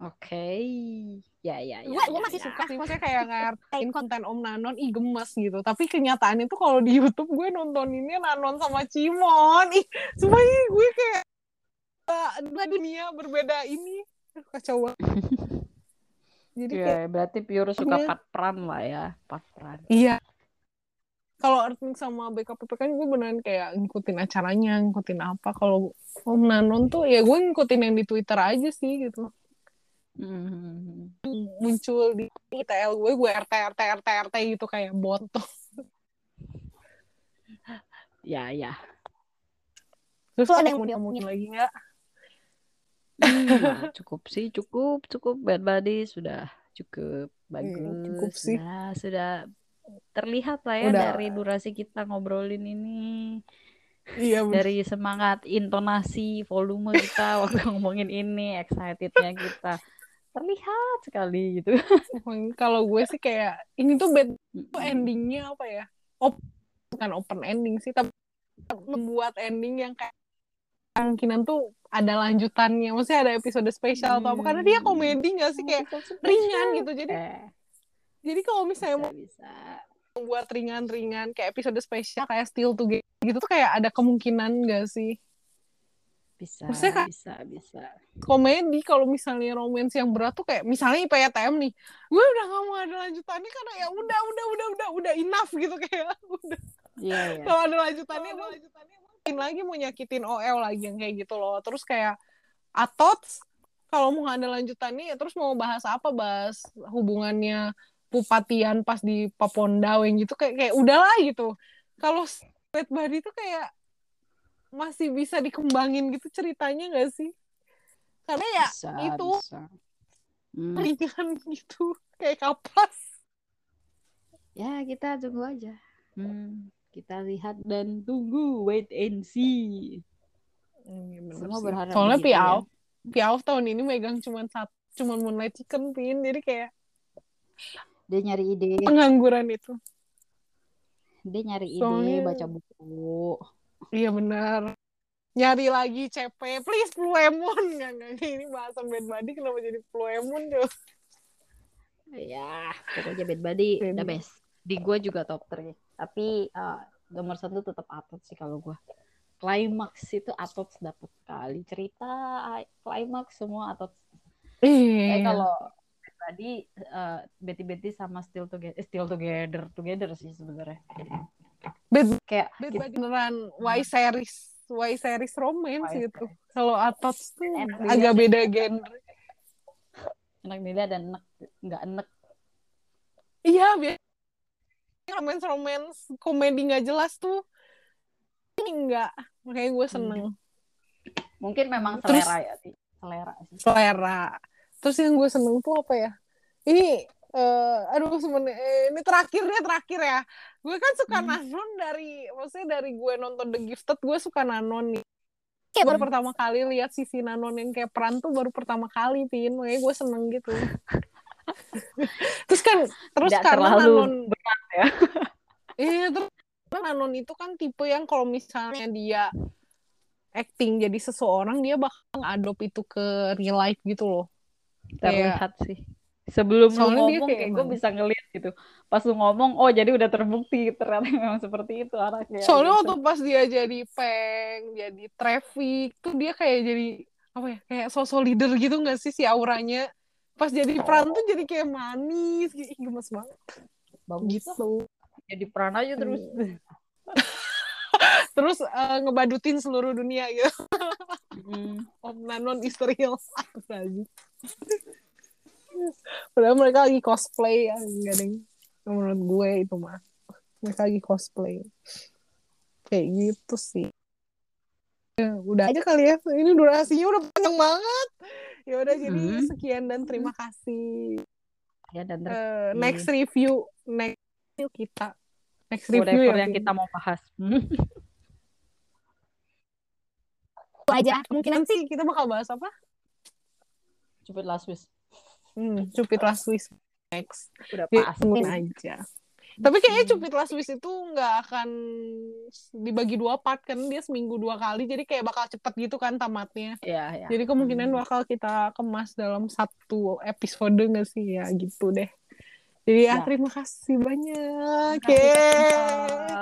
Oke. Ya ya ya. Gue gue ya, masih ya. suka sih maksudnya kayak ngertiin konten Om Nanon ih gemes gitu tapi kenyataannya tuh kalau di YouTube gue nontoninnya Nanon sama Cimon ih semuanya gue kayak uh, dua dunia berbeda ini Aduh, kacau banget jadi Ya, kayak berarti pure suka Iya. part peran lah ya, part peran. iya kalau Earthling sama BKPP kan gue beneran kayak ngikutin acaranya ngikutin apa kalau Om Nanon tuh ya gue ngikutin yang di Twitter aja sih gitu Hmm. muncul di ITL gue gue RT RT RT RT gitu kayak bot tuh Ya ya. terus ada yang mau diomongin lagi nggak Hmm, cukup sih, cukup, cukup Bad Buddy sudah cukup bagus. cukup sih. Sudah, sudah terlihat lah ya Udah. dari durasi kita ngobrolin ini. iya bener. dari semangat intonasi volume kita waktu ngomongin ini excitednya kita. Terlihat sekali gitu. Kalau gue sih kayak ini tuh bad Hmm. tuh endingnya apa ya? Op bukan open ending sih tapi membuat ending yang kayak kemungkinan tuh ada lanjutannya. Maksudnya ada episode spesial atau apa. Karena dia komedi gak sih? Kayak ringan gitu. Jadi eh, jadi kalau misalnya bisa mau bisa. buat ringan-ringan kayak episode spesial kayak Still Together gitu tuh kayak ada kemungkinan gak sih? Bisa Maksudnya bisa bisa. komedi kalau misalnya romance yang berat tuh kayak misalnya IPTM nih gue udah gak mau ada lanjutannya karena ya udah udah udah udah udah enough gitu kayak udah. Iya iya. Kalau ada lanjutannya mau mungkin lagi mau nyakitin OL lagi yang kayak gitu loh. Terus kayak Atot kalau mau ada lanjutannya ya terus mau bahas apa? Bahas hubungannya Pupatian pas di Papondaweng gitu kayak kayak udahlah gitu kalau Sweet Body tuh kayak masih bisa dikembangin gitu ceritanya gak sih karena ya bisa itu bisa. Hmm. ringan gitu kayak kapas ya kita tunggu aja Hmm, kita lihat dan tunggu, wait and see. Iya, bener Semua sih. berharap Soalnya begitu ya. Piau, Piau tahun ini megang cuman satu, cuman Moonlight Chicken Pin, jadi kayak Dia nyari ide, pengangguran itu. dia nyari ide, Soalnya- baca buku. Iya benar. Nyari lagi CP, please Fluemon. Nggak, nggak, ini bahasa bad body kenapa jadi Fluemon tuh? Ya, pokoknya Bad Buddy the best. Di gue juga top 3. Tapi uh, nomor satu tetap Atot sih kalau gue. Climax itu Atot dapet kali. Cerita climax semua Atot. Iya. Eh kalau Buddy, uh, Betty Betty sama Still Together, eh, Still Together, Together sih sebenarnya. Bad, Kayak body beneran Y series, Y series romance Y gitu. Kalau Atots tuh Enak agak beda genre. enak dilihat dan enak, nggak enak. Iya, biasa romance romance komedi nggak jelas tuh. Ini enggak, makanya gue seneng. Mungkin memang Terus- selera ya, Ti. selera sih. selera. Terus yang gue seneng tuh apa ya? Ini, eh aduh sebenarnya eh, ini terakhir deh terakhir ya. Gue kan suka Hmm. Nanon dari, maksudnya dari gue nonton The Gifted, gue suka Nanon nih. Kayak baru pertama kali lihat sisi Nanon yang kayak peran tuh baru pertama kali, Pin. Makanya gue seneng gitu. terus kan, terus Tidak karena Nanon, berat ya. iya terus Nanon itu kan tipe yang kalau misalnya dia acting jadi seseorang, dia bakal ngadop itu ke real life gitu loh. Terlihat sih. Sebelum lu Soalnya dia ngomong kayak kayak gue bisa ngeliat gitu. Pas lu ngomong, oh jadi udah terbukti ternyata memang seperti itu. Soalnya gitu. waktu pas dia jadi peng, jadi traffic, tuh dia kayak jadi apa ya, kayak sosok leader gitu nggak sih si auranya. Pas jadi peran tuh jadi kayak manis, gitu. Ih, gemes banget bagus gitu. Jadi peran aja terus. Terus eh, ngebadutin seluruh dunia gitu. Hmm. Om Nanon is real. Astagfirullahaladzim. Padahal mereka lagi cosplay ya, enggak deh. Menurut gue itu mah. Mereka lagi cosplay. Kayak gitu sih. Ya, udah aja kali ya. Ini durasinya udah panjang banget. Ya udah jadi Hmm. sekian dan terima kasih. Ya dan Eh, next review, next review kita. Next review whatever ya, yang kita mau bahas. Hmm. itu aja. Mungkin sih kita bakal bahas apa? Cupid last wish. Hmm, Cupid Last Wish next. Udah Jadi, pasti. tungguin aja. Tapi kayaknya Cupid Last Wish itu nggak akan dibagi dua part kan dia seminggu dua kali jadi kayak bakal cepet gitu kan tamatnya. Ya, ya. Jadi kemungkinan Hmm. bakal kita kemas dalam satu episode nggak sih ya gitu deh. Jadi ya, Ya. terima kasih banyak. Terima kasih, Yeay. Tante.